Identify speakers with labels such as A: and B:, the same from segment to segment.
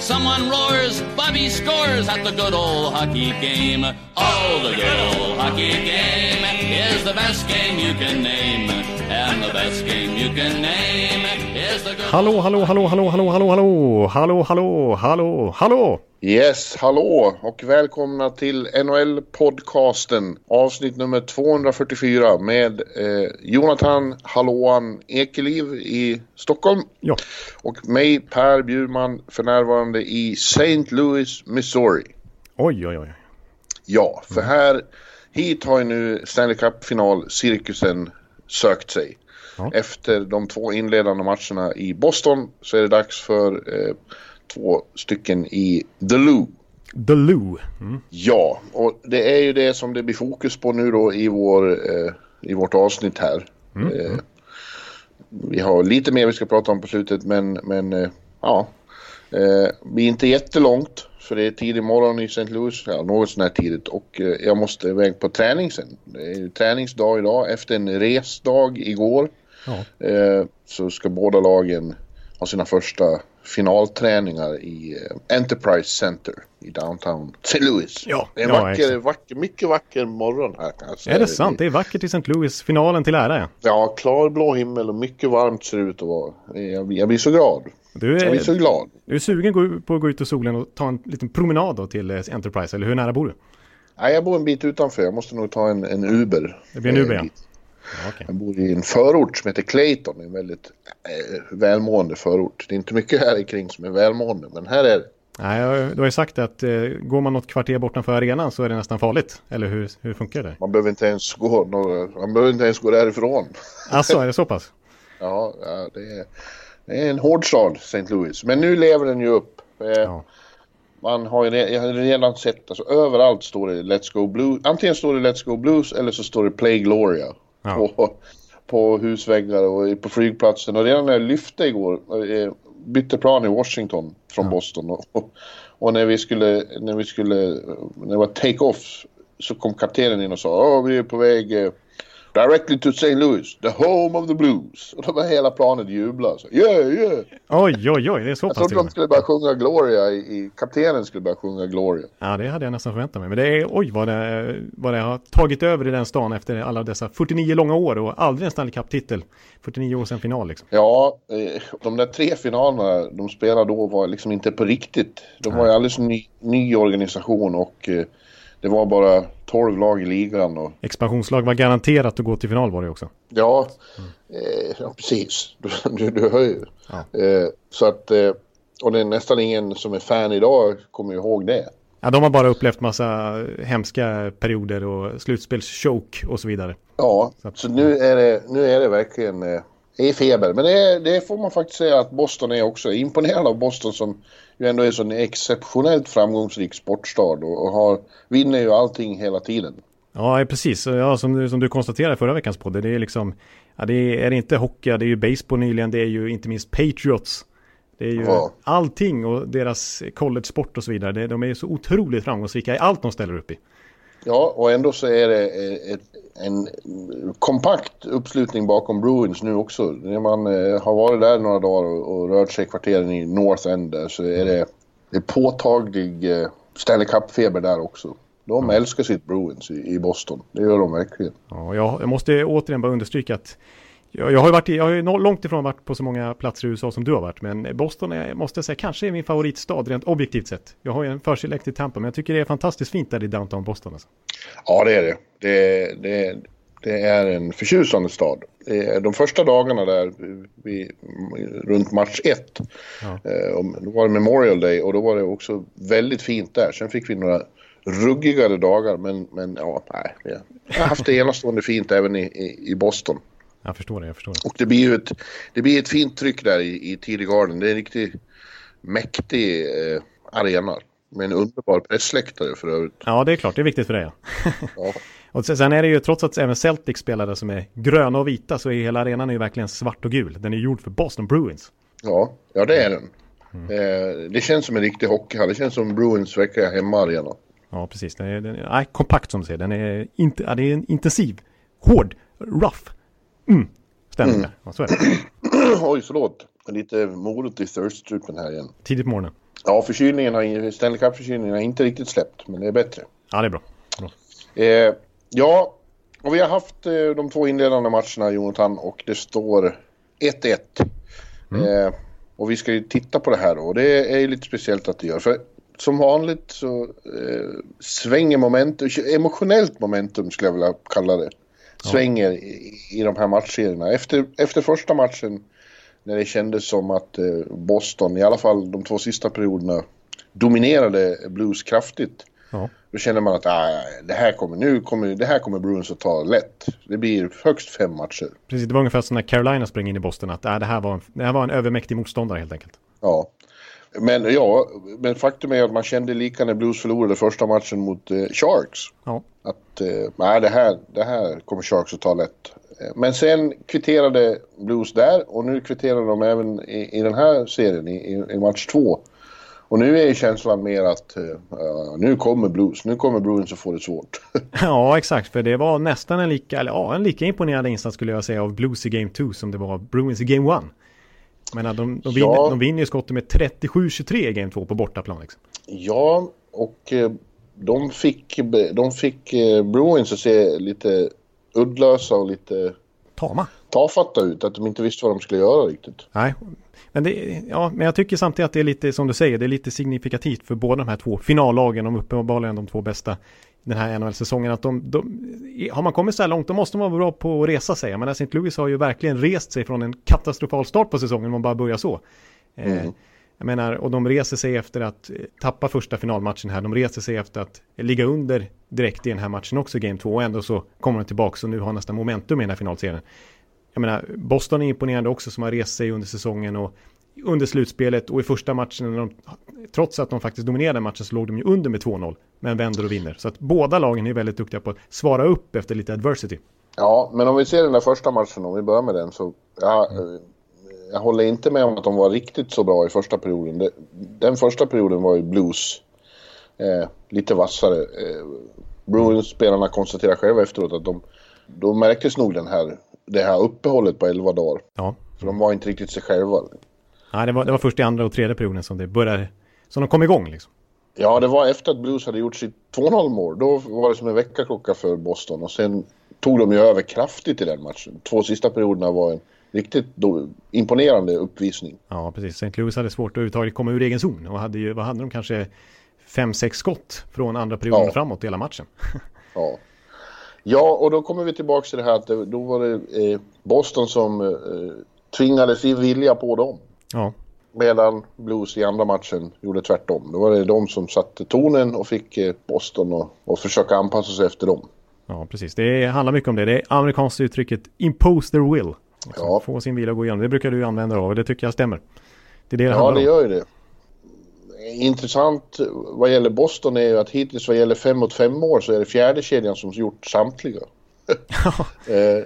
A: Someone roars, Bobby scores at the good old hockey game. Oh, the good old hockey game is the best game you can name. And the best game you can name
B: Hallå, hallå, hallå, hallå, hallå, hallå, hallå, hallå, hallå, hallå, hallå!
C: Yes, hallå och välkomna till NHL-podcasten avsnitt nummer 244 med eh, Jonathan Hallåan Ekeliv i Stockholm
B: Ja,
C: och mig Per Bjurman för närvarande i St. Louis, Missouri.
B: oj, oj, oj.
C: Ja, för här hit har ju nu Stanley Cup-final-cirkusen sökt sig.
B: Ja.
C: Efter de två inledande matcherna i Boston så är det dags för eh, två stycken i The Lou.
B: The Lou. Mm.
C: Ja, och det är ju det som det blir fokus på nu då i, vår, eh, i vårt avsnitt här. Eh, vi har lite mer vi ska prata om på slutet men, men eh, ja. Eh, vi är inte jättelångt för det är tidig morgon i St. Louis, ja, något sån här tidigt och eh, jag måste iväg på träning sen. Det är träningsdag idag efter en resdag igår.
B: Ja.
C: Eh, så ska båda lagen ha sina första finalträningar i eh, Enterprise Center i downtown St. Louis.
B: Ja,
C: det är en
B: ja,
C: vacker, vacker, mycket vacker morgon här kan jag säga.
B: Är det sant? Det är vackert i St. Louis. Finalen till ära. ja.
C: Klarblå himmel och mycket varmt ser det ut att vara. Jag blir, jag blir så glad.
B: Du
C: Jag blir så
B: är,
C: glad.
B: du är sugen på att gå ut i solen och ta en liten promenad då till eh, Enterprise, eller hur nära bor du?
C: Nej, jag bor en bit utanför. Jag måste nog ta en, en Uber.
B: Det blir en
C: Eh,
B: Uber, ja. Okej.
C: Jag bor i en förort som heter Clayton. En väldigt eh, välmående förort. Det är inte mycket här kring som är välmående, men här är det.
B: Nej, du har ju sagt att eh, går man något kvarter bortanför arenan så är det nästan farligt. Eller hur, hur funkar det?
C: Man behöver inte ens gå, några, man behöver inte ens gå därifrån.
B: Alltså, är det så pass?
C: Ja, ja det, är, det är en hård stad, St. Louis. Men nu lever den ju upp. Eh,
B: Ja.
C: Man har ju re- jag har redan sett, alltså överallt står det Let's Go Blues. Antingen står det Let's Go Blues eller så står det Play Gloria.
B: Ja.
C: På, på husväggar och på flygplatsen. Och redan när jag lyfte igår, eh, bytte plan i Washington från Boston. Och, och, när vi skulle, när vi skulle, när det var take-off så kom kaptenen in och sa Åh, vi är på väg eh, directly to St. Louis, the home of the blues. Och då var hela planet jubla. Så, yeah, yeah.
B: Oj, oj, oj, det är så
C: Jag
B: pass
C: trodde
B: till
C: de skulle börja sjunga Gloria, i, i, kaptenen skulle börja sjunga Gloria.
B: Ja, det hade jag nästan förväntat mig. Men det är, oj vad det, vad det har tagit över i den stan efter alla dessa 49 långa år och aldrig en Stanley Cup-titel. 49 år sedan final liksom.
C: Ja, eh, de där tre finalerna de spelade då var liksom inte på riktigt. De var ju alldeles ny, ny organisation och eh, det var bara 12 lag i ligan. Och,
B: Expansionslag var garanterat att gå till final var det också.
C: ja, eh, ja, precis. Du, du, hör ju.
B: Ja.
C: Eh, så att, eh, och det är nästan ingen som är fan idag kommer ihåg det.
B: Ja, de har bara upplevt massa hemska perioder och slutspelschoke och så vidare.
C: Ja, så nu är det, nu är det verkligen är feber. Men det, det får man faktiskt säga att Boston är också. Imponerad av Boston som ju ändå är så en exceptionellt framgångsrik sportstad och, har, vinner ju allting hela tiden.
B: Ja, precis. Ja, som, du- som du konstaterade i förra veckans podd, det är liksom, ja, det är, är det inte hockey, det är ju baseball nyligen, det är ju inte minst Patriots. Det är ju
C: Ja.
B: allting och deras college-sport och så vidare. Det, de är ju så otroligt framgångsrika i allt de ställer upp i.
C: Ja, och ändå så är det eh, ett, en kompakt uppslutning bakom Bruins nu också. När man eh, har varit där några dagar och, rört sig i kvarteren i North End där så är det, det är påtaglig eh, Stanley Cup-feber där också. De älskar sitt Bruins i, Boston. Det gör de verkligen.
B: Ja, jag måste återigen bara understryka att jag, jag har ju varit i, jag har ju långt ifrån varit på så många platser i USA som du har varit. Men Boston är, måste jag säga, kanske är min favoritstad rent objektivt sett. Jag har ju en förkärlek till Tampa, men jag tycker det är fantastiskt fint där i downtown Boston. Alltså.
C: Ja, det är det. Det, det, det är en förtjusande stad. De första dagarna där, vi, runt match ett,
B: Ja.
C: eh, då var det Memorial Day och då var det också väldigt fint där. Sen fick vi några ruggigare dagar, men, men ja, nej. Vi har haft det enastående fint även i, i, i Boston.
B: Jag förstår det, jag förstår det.
C: Och det blir ju ett, det blir ett fint tryck där i, i Garden. Det är en riktigt mäktig eh, arena. Med en underbar pressläktare för övrigt.
B: Ja, det är klart, det är viktigt för dig. Ja.
C: Ja.
B: Och sen är det ju trots att även Celtic spelare som är gröna och vita så är hela arenan är ju verkligen svart och gul. Den är gjord för Boston Bruins.
C: Ja, ja det är den. Mm. Eh, det känns som en riktig hockeyhall. Det känns som Bruins vecka hemma-arena.
B: Ja, precis. Den är, den är nej, kompakt som du säger. Den är, inte, ja, det är intensiv, hård, rough. Mm. Stämmer mm. Ja, så är det.
C: Oj, förlåt. Lite morot i thirst-strupen här igen.
B: Tidigt på morgonen.
C: Ja, förkylningen har, Stanley Cup-förkylningen har inte riktigt släppt, men det är bättre.
B: Ja, det är bra. bra.
C: Eh, ja, och vi har haft eh, de två inledande matcherna, Jonathan, och det står 1-1. Mm. Eh, och vi ska ju titta på det här då, och det är ju lite speciellt att det gör. För som vanligt så eh, svänger momentum, emotionellt momentum skulle jag vilja kalla det, svänger i, i de här matchserierna. Efter, efter första matchen när det kändes som att eh, Boston, i alla fall de två sista perioderna, dominerade Blues kraftigt. Ja. Då känner man att ah, det, här kommer, nu kommer, det här kommer Bruins att ta lätt. Det blir högst fem matcher.
B: Precis, det var ungefär som när Carolina sprang in i Boston, att ah, det, här var en, det här var en övermäktig motståndare helt enkelt.
C: Ja, men ja, men faktum är att man kände lika när Blues förlorade första matchen mot eh, Sharks. Ja. Att eh, nej, det, här, det här kommer Sharks att ta lätt. Men sen kvitterade Blues där och nu kvitterar de även i, i den här serien, i, i match två. Och nu är känslan mer att uh, nu kommer Blues, nu kommer Bruins att få det svårt.
B: ja, exakt, för det var nästan en lika, eller ja, en lika imponerande insats skulle jag säga av Blues i Game 2 som det var Bruins i Game 1. Men de, de, de, vinner, ja. de vinner ju skottet med 37-23 i Game 2 på bortaplan. Liksom.
C: Ja, och eh, de fick, de fick eh, Bruins att se lite uddlösa och lite
B: tama.
C: tafatta ut. Att de inte visste vad de skulle göra riktigt.
B: Nej, men, det, ja, men jag tycker samtidigt att det är lite som du säger, det är lite signifikativt för båda de här två finallagen, de uppenbarligen de två bästa den här NHL-säsongen. Att de, de, har man kommit så här långt då måste man vara bra på att resa sig. Men St. Louis har ju verkligen rest sig från en katastrofal start på säsongen om man bara börjar så. Eh, mm. Eh, jag menar, och de reser sig efter att eh, tappa första finalmatchen här. De reser sig efter att ligga under direkt i den här matchen också, Game 2. Och ändå så kommer de tillbaka och nu har nästan momentum i den här finalserien. Jag menar, Boston är imponerande också som har rest sig under säsongen och under slutspelet och i första matchen, de, trots att de faktiskt dominerade matchen så låg de ju under med 2-0, men vänder och vinner. Så att båda lagen är väldigt duktiga på att svara upp efter lite adversity.
C: Ja, men om vi ser den där första matchen, om vi börjar med den, så ja, mm jag håller inte med om att de var riktigt så bra i första perioden. den första perioden var ju Blues eh, lite vassare. Eh, Bruins-spelarna konstaterar själva efteråt att de, då märktes nog den här, det här uppehållet på 11 dagar. Ja. För de var inte riktigt sig själva.
B: Nej, det var, det var först i andra och tredje perioden som det började, som de kom igång liksom.
C: Ja, det var efter att Blues hade gjort sitt 2-0 mål. Då var det som en väckarklocka för Boston och sen tog de ju över kraftigt i den matchen. Två sista perioderna var en riktigt imponerande uppvisning.
B: Ja, precis. St. Louis hade svårt att överhuvudtaget komma ur egen zon och hade ju, vad hade de kanske, fem, sex skott från andra perioden ja. framåt hela matchen.
C: ja. ja, och då kommer vi tillbaka till det här att det, då var det eh, Boston som eh, tvingade sin vilja på dem. Ja. Medan Blues i andra matchen gjorde tvärtom. Då var det de som satte tonen och fick eh, Boston att försöka anpassa sig efter dem.
B: Ja, precis. Det handlar mycket om det. Det är amerikanska uttrycket impose their will. Liksom ja. Få sin bil att gå igenom. Det brukar du använda av och det tycker jag stämmer. Det är det det
C: Ja, det gör ju det. Intressant vad gäller Boston är ju att hittills vad gäller fem mot fem år så är det fjärde kedjan som gjort samtliga. Eh,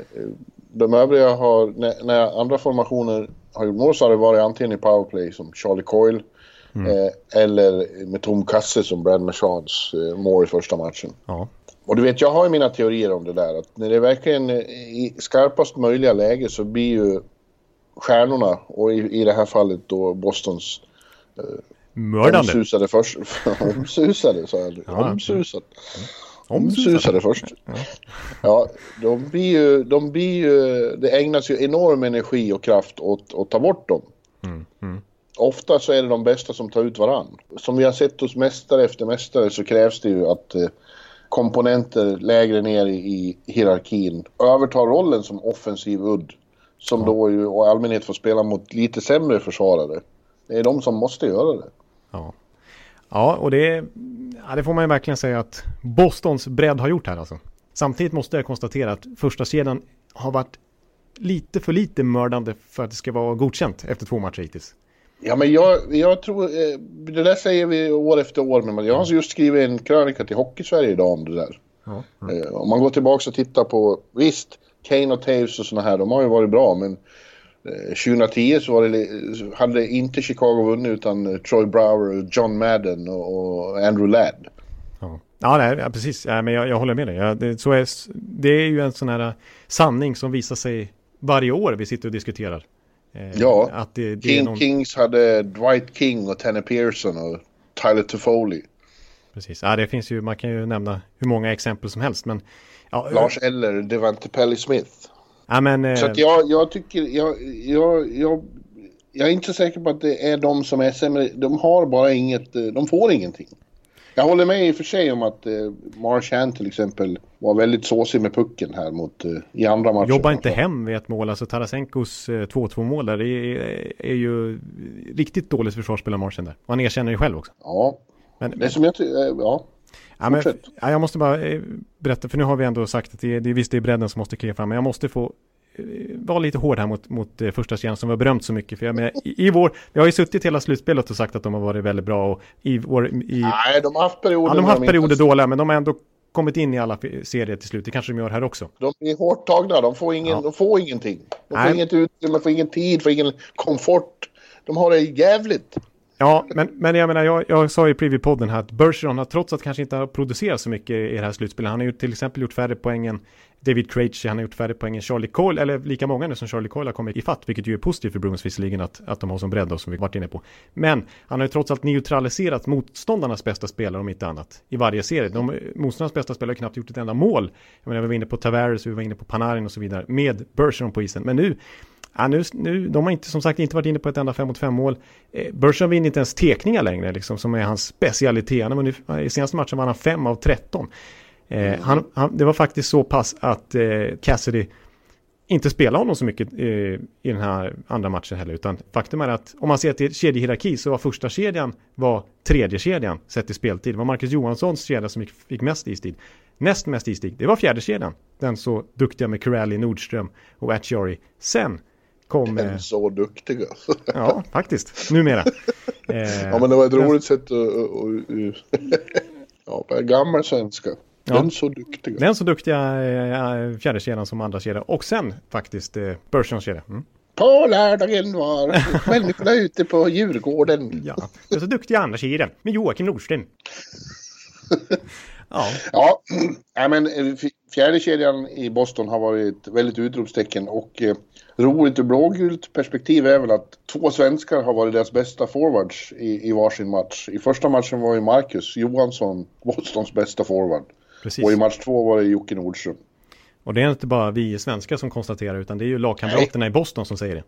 C: de övriga har, när, när, andra formationer har gjort mål så har det varit antingen i powerplay som Charlie Coyle mm. eh, eller med tom kasse som Brad Marchands eh, mål i första matchen. Ja. Och du vet, jag har ju mina teorier om det där. Att när det är verkligen i skarpast möjliga läge så blir ju stjärnorna, och i, i det här fallet då Bostons
B: eh, Mördande.
C: Omsusade först. omsusade sa jag. Ja, Omsusat. Omsusade först. Ja, de blir ju, de blir ju, det ägnas ju enorm energi och kraft åt att ta bort dem. Mm, mm. Ofta så är det de bästa som tar ut varann. Som vi har sett hos mästare efter mästare så krävs det ju att eh, komponenter lägre ner i hierarkin övertar rollen som offensiv udd. Som ja. då ju och allmänhet får spela mot lite sämre försvarare. Det är de som måste göra det.
B: Ja, ja och det, ja, det får man ju verkligen säga att Bostons bredd har gjort här alltså. Samtidigt måste jag konstatera att första kedjan har varit lite för lite mördande för att det ska vara godkänt efter två matcher hittills.
C: Ja, men jag, jag tror, eh, det där säger vi år efter år, men jag har just skrivit en krönika till Hockeysverige idag om det där. Ja. Mm. Om man går tillbaka och tittar på, visst, Kane och Taves och sådana här, de har ju varit bra men 2010 så var det, hade inte Chicago vunnit utan Troy Brower, John Madden och Andrew Ladd.
B: Ja, ja nej, precis. Ja, men jag, jag håller med dig. Ja, det, så är, det är ju en sån här sanning som visar sig varje år vi sitter och diskuterar.
C: Eh, ja, att det, det King någon... Kings hade Dwight King och Tanner Pearson och Tyler Toffoli.
B: Precis, ja, det finns ju, man kan ju nämna hur många exempel som helst. Men,
C: ja, Lars Eller, Devante Pelly Smith.
B: Ja, men,
C: eh... Så att jag, jag tycker, jag, jag, jag, jag är inte säker på att det är de som är sämre. De har bara inget, eh, de får ingenting. Jag håller med i och för sig om att eh, Marchand till exempel var väldigt såsig med pucken här mot, eh, i andra matcher.
B: Jobbar inte hem vid ett mål, alltså Tarasenkos eh, 2-2 mål där, det är, är ju riktigt dåligt försvarsspel av Marchand där. Och han erkänner det själv också.
C: Ja, men, det men... som jag tycker, eh, ja.
B: Ja, men, ja, jag måste bara eh, berätta, för nu har vi ändå sagt att det är, det, visst det är bredden som måste kliva fram, men jag måste få Eh, vara lite hård här mot, mot eh, första kedjan som vi har berömt så mycket. För jag menar, i, i vår, vi har ju suttit hela slutspelet och sagt att de har varit väldigt bra. Och i vår, i,
C: Nej, de har haft perioder.
B: Ja, de har haft perioder inte... dåliga, men de har ändå kommit in i alla serier till slut. Det kanske de gör här också.
C: De är hårt tagna, de får, ingen, ja. de får ingenting. De får Nej. inget utrymme, får ingen tid, får ingen komfort. De har det jävligt.
B: Ja, men, men jag menar, jag, jag sa i preview-podden här att Bergeron har trots att kanske inte har producerat så mycket i det här slutspelet. Han har ju till exempel gjort färre poängen David Krejci, han har gjort färre poängen Charlie Coyle, eller lika många nu som Charlie Coyle har kommit i fatt, vilket ju är positivt för Bruins visserligen att, att de har som bredd då som vi varit inne på. Men han har ju trots allt neutraliserat motståndarnas bästa spelare om inte annat i varje serie. De, motståndarnas bästa spelare har knappt gjort ett enda mål. Jag menar, vi var inne på Tavares, vi var inne på Panarin och så vidare med Bergeron på isen. Men nu Ja, nu, nu, de har inte, som sagt inte varit inne på ett enda 5 mot 5 mål. Eh, Bergeron vinner inte ens tekningar längre, liksom, som är hans specialitet. Han, I senaste matchen var han 5 av 13. Eh, mm. han, han, det var faktiskt så pass att eh, Cassidy inte spelade honom så mycket eh, i den här andra matchen heller. Utan faktum är att om man ser till kedjehierarki så var första kedjan var tredje kedjan sett i speltid. Det var Marcus Johanssons kedja som fick mest istid. Näst mest istid, det var fjärde kedjan. Den så duktiga med Corelli, Nordström och Atchari. Sen kom...
C: Den så duktiga.
B: ja, faktiskt. Numera.
C: Eh, ja, men det var ett roligt sätt att... ja, på gammal svenska. Ja. Den så duktiga.
B: Den så duktiga eh, fjärde kedjan som andra kedja. Och sen faktiskt eh, kedja. Mm.
C: På lördagen var människorna ute på Djurgården.
B: Ja, den så duktiga andra kedjan med Joakim Nordsten.
C: Ja. ja, ja men eh, fjärde kedjan i Boston har varit väldigt utropstecken och eh, roligt ur blågult perspektiv är väl att två svenskar har varit deras bästa forwards i, i varsin match. I första matchen var ju Marcus Johansson Bostons bästa forward. Precis. Och i match två var det Jocke Nordström.
B: Och det är inte bara vi svenskar som konstaterar utan det är ju lagkamraterna i Boston som säger det.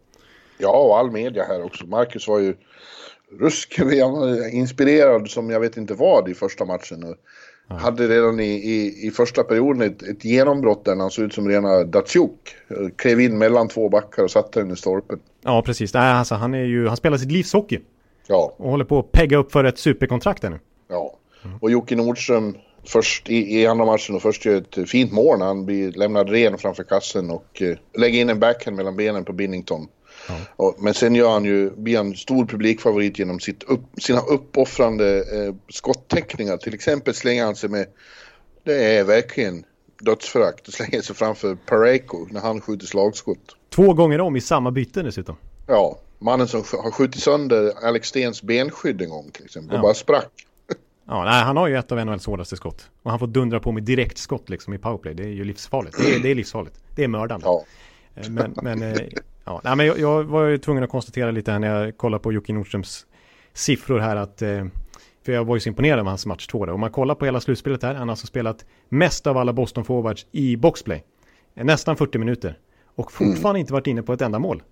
C: Ja, och all media här också. Marcus var ju ruskigt inspirerad som jag vet inte vad i första matchen. Hade redan i, i, i första perioden ett, ett genombrott där han såg ut som rena Datsjuk. Klev in mellan två backar och satte den i stolpen.
B: Ja, precis. Nej, alltså, han, är ju, han spelar sitt livs hockey.
C: Ja.
B: Och håller på att pegga upp för ett superkontrakt nu.
C: Ja. Och Jocke Nordström först i, i andra matchen och först gör ett fint mål när han blir lämnad ren framför kassen och eh, lägger in en backhand mellan benen på Binnington. Ja. Och, men sen gör han ju, blir han stor publikfavorit genom sitt upp, sina uppoffrande eh, skottäckningar. Till exempel slänger han sig med, det är verkligen dödsförakt, slänga sig framför Pareko när han skjuter slagskott.
B: Två gånger om i samma byte dessutom.
C: Ja, mannen som har skjutit sönder Alex Stens benskydd en gång till exempel ja. och bara sprack.
B: Ja, nej, han har ju ett av NHLs hårdaste skott. Och han får dundra på med direktskott liksom i powerplay. Det är ju livsfarligt. Det är, det är livsfarligt. Det är mördande. Ja. Eh, men, men, eh, ja, nej, men jag, jag, var ju tvungen att konstatera lite här när jag kollade på Jocke Nordströms siffror här att eh, för jag var ju så imponerad av hans match två. Om man kollar på hela slutspelet här, han har alltså spelat mest av alla Boston forwards i boxplay. Nästan 40 minuter. Och fortfarande mm. inte varit inne på ett enda mål.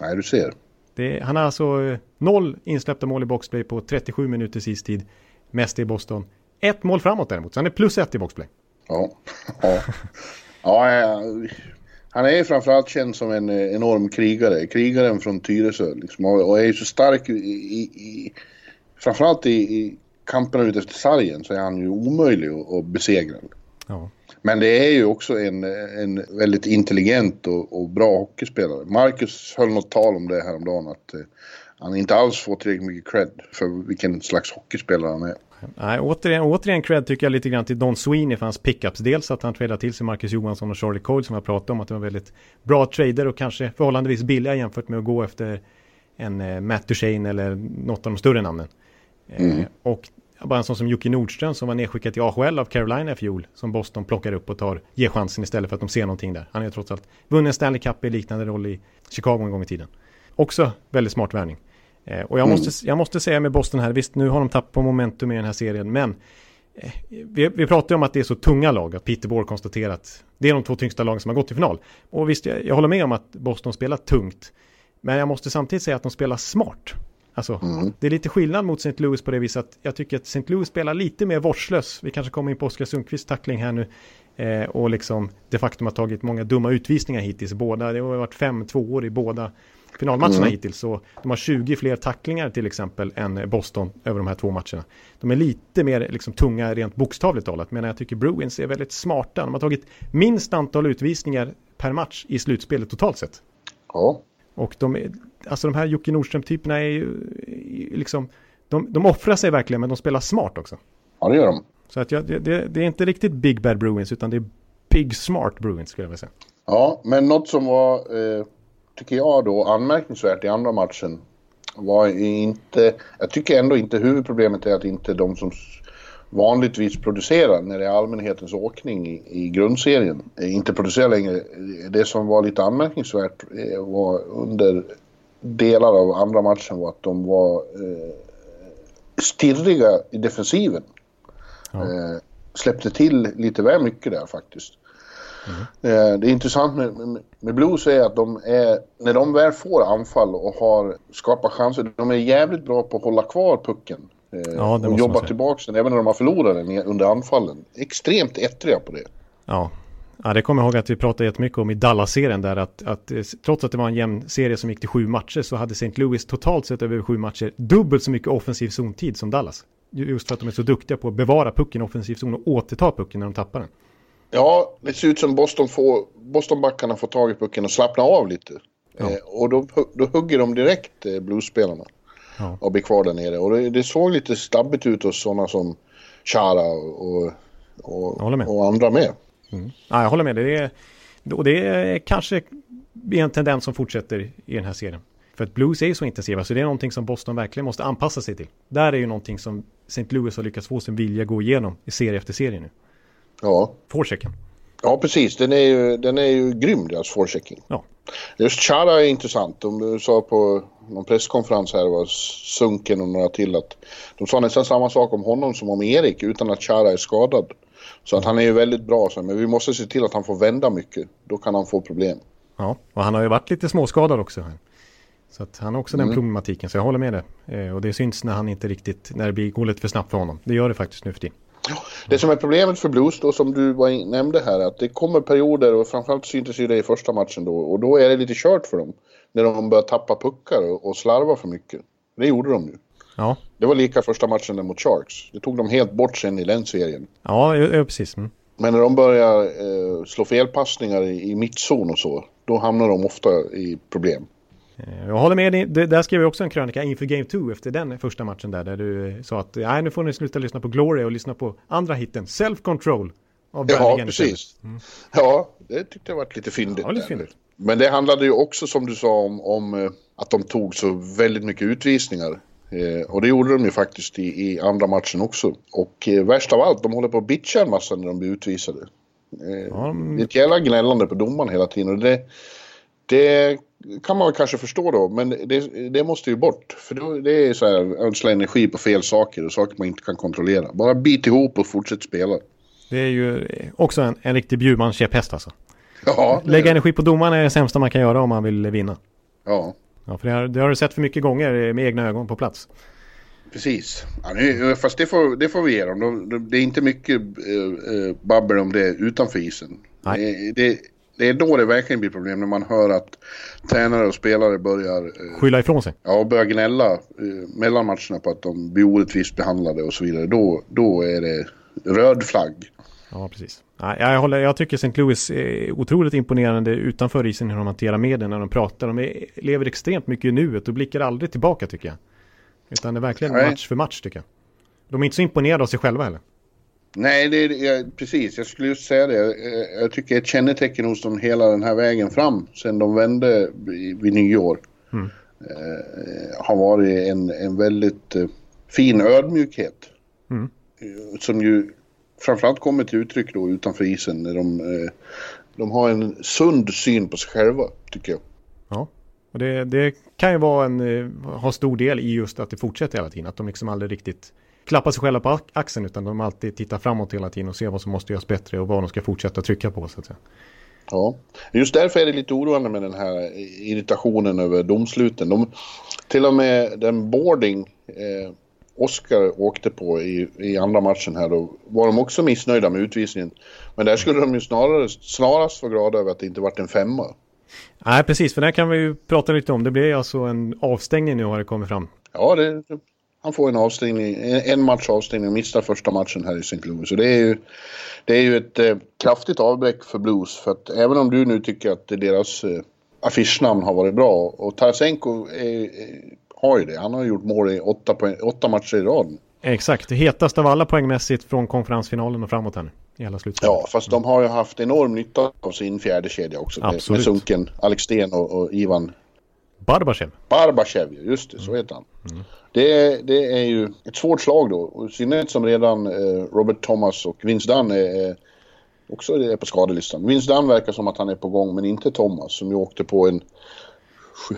C: Nej, du ser.
B: Det, han har alltså noll insläppta mål i boxplay på 37 minuters istid mest i Boston. Ett mål framåt däremot, så han är plus ett i boxplay.
C: Ja, ja. ja han är framförallt känd som en eh, enorm krigare. Krigaren från Tyresö liksom, och är ju så stark i, i, i framförallt i, i kamperna ute efter sargen så är han ju omöjlig att, att besegra. Ja. Men det är ju också en, en väldigt intelligent och, och, bra hockeyspelare. Marcus höll något tal om det häromdagen att eh, han inte alls får tillräckligt mycket cred för vilken slags hockeyspelare han är.
B: Nej, återigen, återigen cred tycker jag lite grann till Don Sweeney för hans pickups. Dels att han tradade till sig Marcus Johansson och Charlie Cole som jag pratade om. Att det var väldigt bra trader och kanske förhållandevis billiga jämfört med att gå efter en eh, Matt Duchene eller något av de större namnen. Eh, mm. Eh, och bara en sån som Jocke Nordström som var nedskickad till AHL av Carolina i fjol. Som Boston plockar upp och tar, ger chansen istället för att de ser någonting där. Han är trots allt vunnit Stanley Cup i liknande roll i Chicago en gång i tiden. Också väldigt smart värvning. Eh, och jag, mm. måste, jag måste säga med Boston här, visst nu har de tappat momentum i den här serien, men eh, vi, vi pratar ju om att det är så tunga lag, att Peter Bohr konstaterat det är de två tyngsta lagen som har gått till final. Och visst, jag, jag håller med om att Boston spelar tungt, men jag måste samtidigt säga att de spelar smart. Alltså, mm. det är lite skillnad mot St. Louis på det viset att jag tycker att St. Louis spelar lite mer vårdslös. Vi kanske kommer in på Oskar Sundqvists tackling här nu. Eh, och liksom det faktum att tagit många dumma utvisningar hittills. Båda, det har varit fem tvåor i båda finalmatcherna mm. hittills. Så de har 20 fler tacklingar till exempel än Boston över de här två matcherna. De är lite mer liksom, tunga rent bokstavligt talat. Men jag tycker Bruins är väldigt smarta. De har tagit minst antal utvisningar per match i slutspelet totalt sett.
C: Ja.
B: Och de, alltså de här Jocke Nordström-typerna är ju liksom, de, de offrar sig verkligen men de spelar smart också.
C: Ja, det gör de.
B: Så att jag, det, det, är inte riktigt Big Bad Bruins utan det är Big Smart Bruins skulle jag vilja säga.
C: Ja, men något som var, eh, tycker jag då, anmärkningsvärt i andra matchen var inte, jag tycker ändå inte huvudproblemet är att inte de som vanligtvis producerar när det är allmänhetens åkning i, i grundserien eh, inte producerar längre. Det som var lite anmärkningsvärt eh, var under delar av andra matchen var att de var eh, stirriga i defensiven. Ja. Eh, släppte till lite väl mycket där faktiskt. Mm. Eh, det är intressant med, med, med, Blues är att de är, när de väl får anfall och har skapat chanser, de är jävligt bra på att hålla kvar pucken. Eh, ja, och jobba tillbaka den även när de har förlorat den under anfallen. Extremt ettriga på det.
B: Ja, Ja, det kommer jag ihåg att vi pratade jättemycket om i Dallas-serien där att, att eh, trots att det var en jämn serie som gick till sju matcher så hade St. Louis totalt sett över sju matcher dubbelt så mycket offensiv zontid som Dallas. Just för att de är så duktiga på att bevara pucken i offensiv zon och återta pucken när de tappar den.
C: Ja, det ser ut som Boston får, Boston-backarna får tag i pucken och slappna av lite. Ja. Eh, och då, då hugger de direkt eh, bluesspelarna. Ja. Och blir kvar där nere. Och det, det såg lite stabbigt ut hos sådana som Chara och, och, och andra med.
B: Mm. Ja, jag håller med. Det är, och det är kanske en tendens som fortsätter i den här serien. För att Blues är ju så intensiva så det är någonting som Boston verkligen måste anpassa sig till. Där är ju någonting som St. Louis har lyckats få sin vilja gå igenom i serie efter serie nu.
C: Ja.
B: Forechecken.
C: Ja, precis. Den är ju, den är ju grym, deras forechecking.
B: Ja.
C: Just Chara är intressant. De sa på någon presskonferens här, var Sunken och några till, att de sa nästan samma sak om honom som om Erik utan att Chara är skadad. Så att han är ju väldigt bra, men vi måste se till att han får vända mycket. Då kan han få problem.
B: Ja, och han har ju varit lite småskadad också. Så att han har också mm. den problematiken, så jag håller med det. Eh, och det syns när han inte riktigt, när det blir går lite för snabbt för honom. Det gör det faktiskt nu för tiden.
C: Det som är problemet för Blues då som du nämnde här att det kommer perioder och framförallt syntes ju det i första matchen då och då är det lite kört för dem. När de börjar tappa puckar och, slarva för mycket. Det gjorde de nu.
B: Ja.
C: Det var lika första matchen mot Sharks. Det tog de helt bort sen i den serien.
B: Ja, ja precis. Mm.
C: Men när de börjar eh, slå felpassningar i, i mittzon och så, då hamnar de ofta i problem.
B: Eh, jag håller med dig. Där skrev jag också en krönika inför Game 2 efter den första matchen där. Där du sa att nej, nu får ni sluta lyssna på Glory och lyssna på andra hitten. Self Control.
C: Av ja, precis. Mm. Ja, det tyckte jag var lite fyndigt. Ja, lite fyndigt. Men det handlade ju också som du sa om, om eh, att de tog så väldigt mycket utvisningar. Eh, och det gjorde de ju faktiskt i, i andra matchen också. Och eh, värst av allt, de håller på att bitcha en massa när de blir utvisade. Eh, ja, Det är ett jävla gnällande på domaren hela tiden. Och det, det kan man kanske förstå då, men det, det måste ju bort. För då, det är så här, ödsla energi på fel saker och saker man inte kan kontrollera. Bara bit ihop och fortsätt spela.
B: Det är ju också en, en riktig Bjurman-käpphäst alltså.
C: Ja,
B: Lägga energi på domaren är det sämsta man kan göra om man vill vinna.
C: Ja.
B: Ja, för det har, det har du sett för mycket gånger med egna ögon på plats.
C: Precis. Ja, nu, fast det får, det får vi ge dem. Det är inte mycket äh, babbel om det utanför isen. Nej. Det, det, det är då det verkligen blir problem när man hör att tränare och spelare börjar...
B: Eh, Skylla ifrån sig?
C: Ja, och börjar gnälla eh, mellan matcherna på att de blir orättvist behandlade och så vidare. Då, då är det röd flagg.
B: Ja, precis. jag, håller, jag tycker St. Louis är otroligt imponerande utanför isen hur de hanterar medien när de pratar. De är, lever extremt mycket i nuet och blickar aldrig tillbaka tycker jag. Utan det är verkligen Nej. match för match tycker jag. De är inte så imponerade av sig själva heller.
C: Nej, det är, precis. Jag skulle just säga det. Jag tycker ett kännetecken hos dem hela den här vägen fram sen de vände vid nyår mm. eh, har varit en, en väldigt eh, fin ödmjukhet. Mm. Som ju framförallt kommer till uttryck då utanför isen när de, eh, de har en sund syn på sig själva, tycker jag.
B: Ja, och det, det kan ju vara en, eh, ha stor del i just att det fortsätter hela tiden. Att de liksom aldrig riktigt klappar sig själva på axeln utan de alltid tittar framåt hela tiden och ser vad som måste göras bättre och vad de ska fortsätta trycka på så att säga.
C: Ja, just därför är det lite oroande med den här irritationen över domsluten. De, till och med den boarding eh, Oskar åkte på i, i andra matchen här då var de också missnöjda med utvisningen. Men där skulle de ju snarare, snarast vara glada över att det inte vart en femma.
B: Nej, precis, för där kan vi ju prata lite om. Det blir alltså en avstängning nu har det kommit fram.
C: Ja, det, han får en avstängning, en match avstängning och missar första matchen här i St. Louis. Så det är ju, det är ju ett eh, kraftigt avbräck för Blues. För att även om du nu tycker att deras eh, affischnamn har varit bra och Tarasenko är, har ju det. Han har gjort mål i åtta, poäng, åtta matcher i rad.
B: Exakt, det hetaste av alla poängmässigt från konferensfinalen och framåt här i alla slutspelet.
C: Ja, fast de har ju haft enorm nytta av sin fjärde kedja också. Absolut. Med, Sunken, Alex Sten och, och Ivan
B: Barbachev.
C: Barbachev, just det, så heter han. Mm. Det, det är ju ett svårt slag då. I synnerhet som redan eh, Robert Thomas och Vince Dunn är, också är på skadelistan. Vince Dunn verkar som att han är på gång, men inte Thomas som ju åkte på en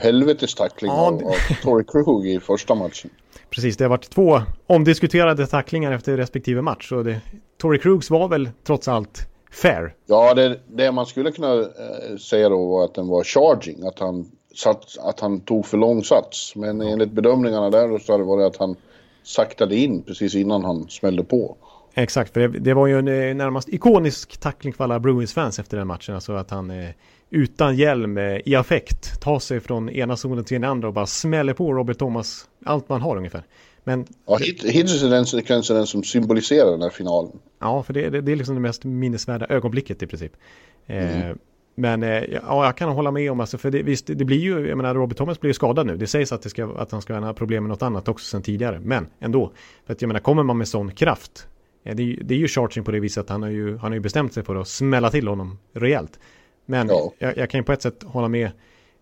C: helvetes tackling ja, av, av Torrey Krug i första matchen.
B: Precis, det har varit två omdiskuterade tacklingar efter respektive match. Och det, Torrey Krugs var väl trots allt fair?
C: Ja, det, det man skulle kunna äh, säga då var att den var charging. Att han, satt, att han tog för lång sats. Men enligt bedömningarna där så hade det att han saktade in precis innan han smällde på.
B: Exakt, för det, det var ju en eh, närmast ikonisk tackling för alla Bruins-fans efter den matchen. Alltså att han eh, utan hjälm eh, i affekt tar sig från ena zonen till den andra och bara smäller på Robert Thomas allt man har ungefär. Men,
C: ja, hittills är den sekvensen den som symboliserar den här finalen.
B: Ja, för det, det, det är liksom det mest minnesvärda ögonblicket i princip. Eh, mm. Men eh, ja, jag kan hålla med om, alltså, för det, visst, det blir ju, jag menar, Robert Thomas blir ju skadad nu. Det sägs att, det ska, att han ska ha problem med något annat också sedan tidigare. Men ändå, för att jag menar, kommer man med sån kraft, det är, det är ju charging på det viset att han har ju, han har ju bestämt sig för att smälla till honom rejält. Men ja. jag, jag, kan ju på ett sätt hålla med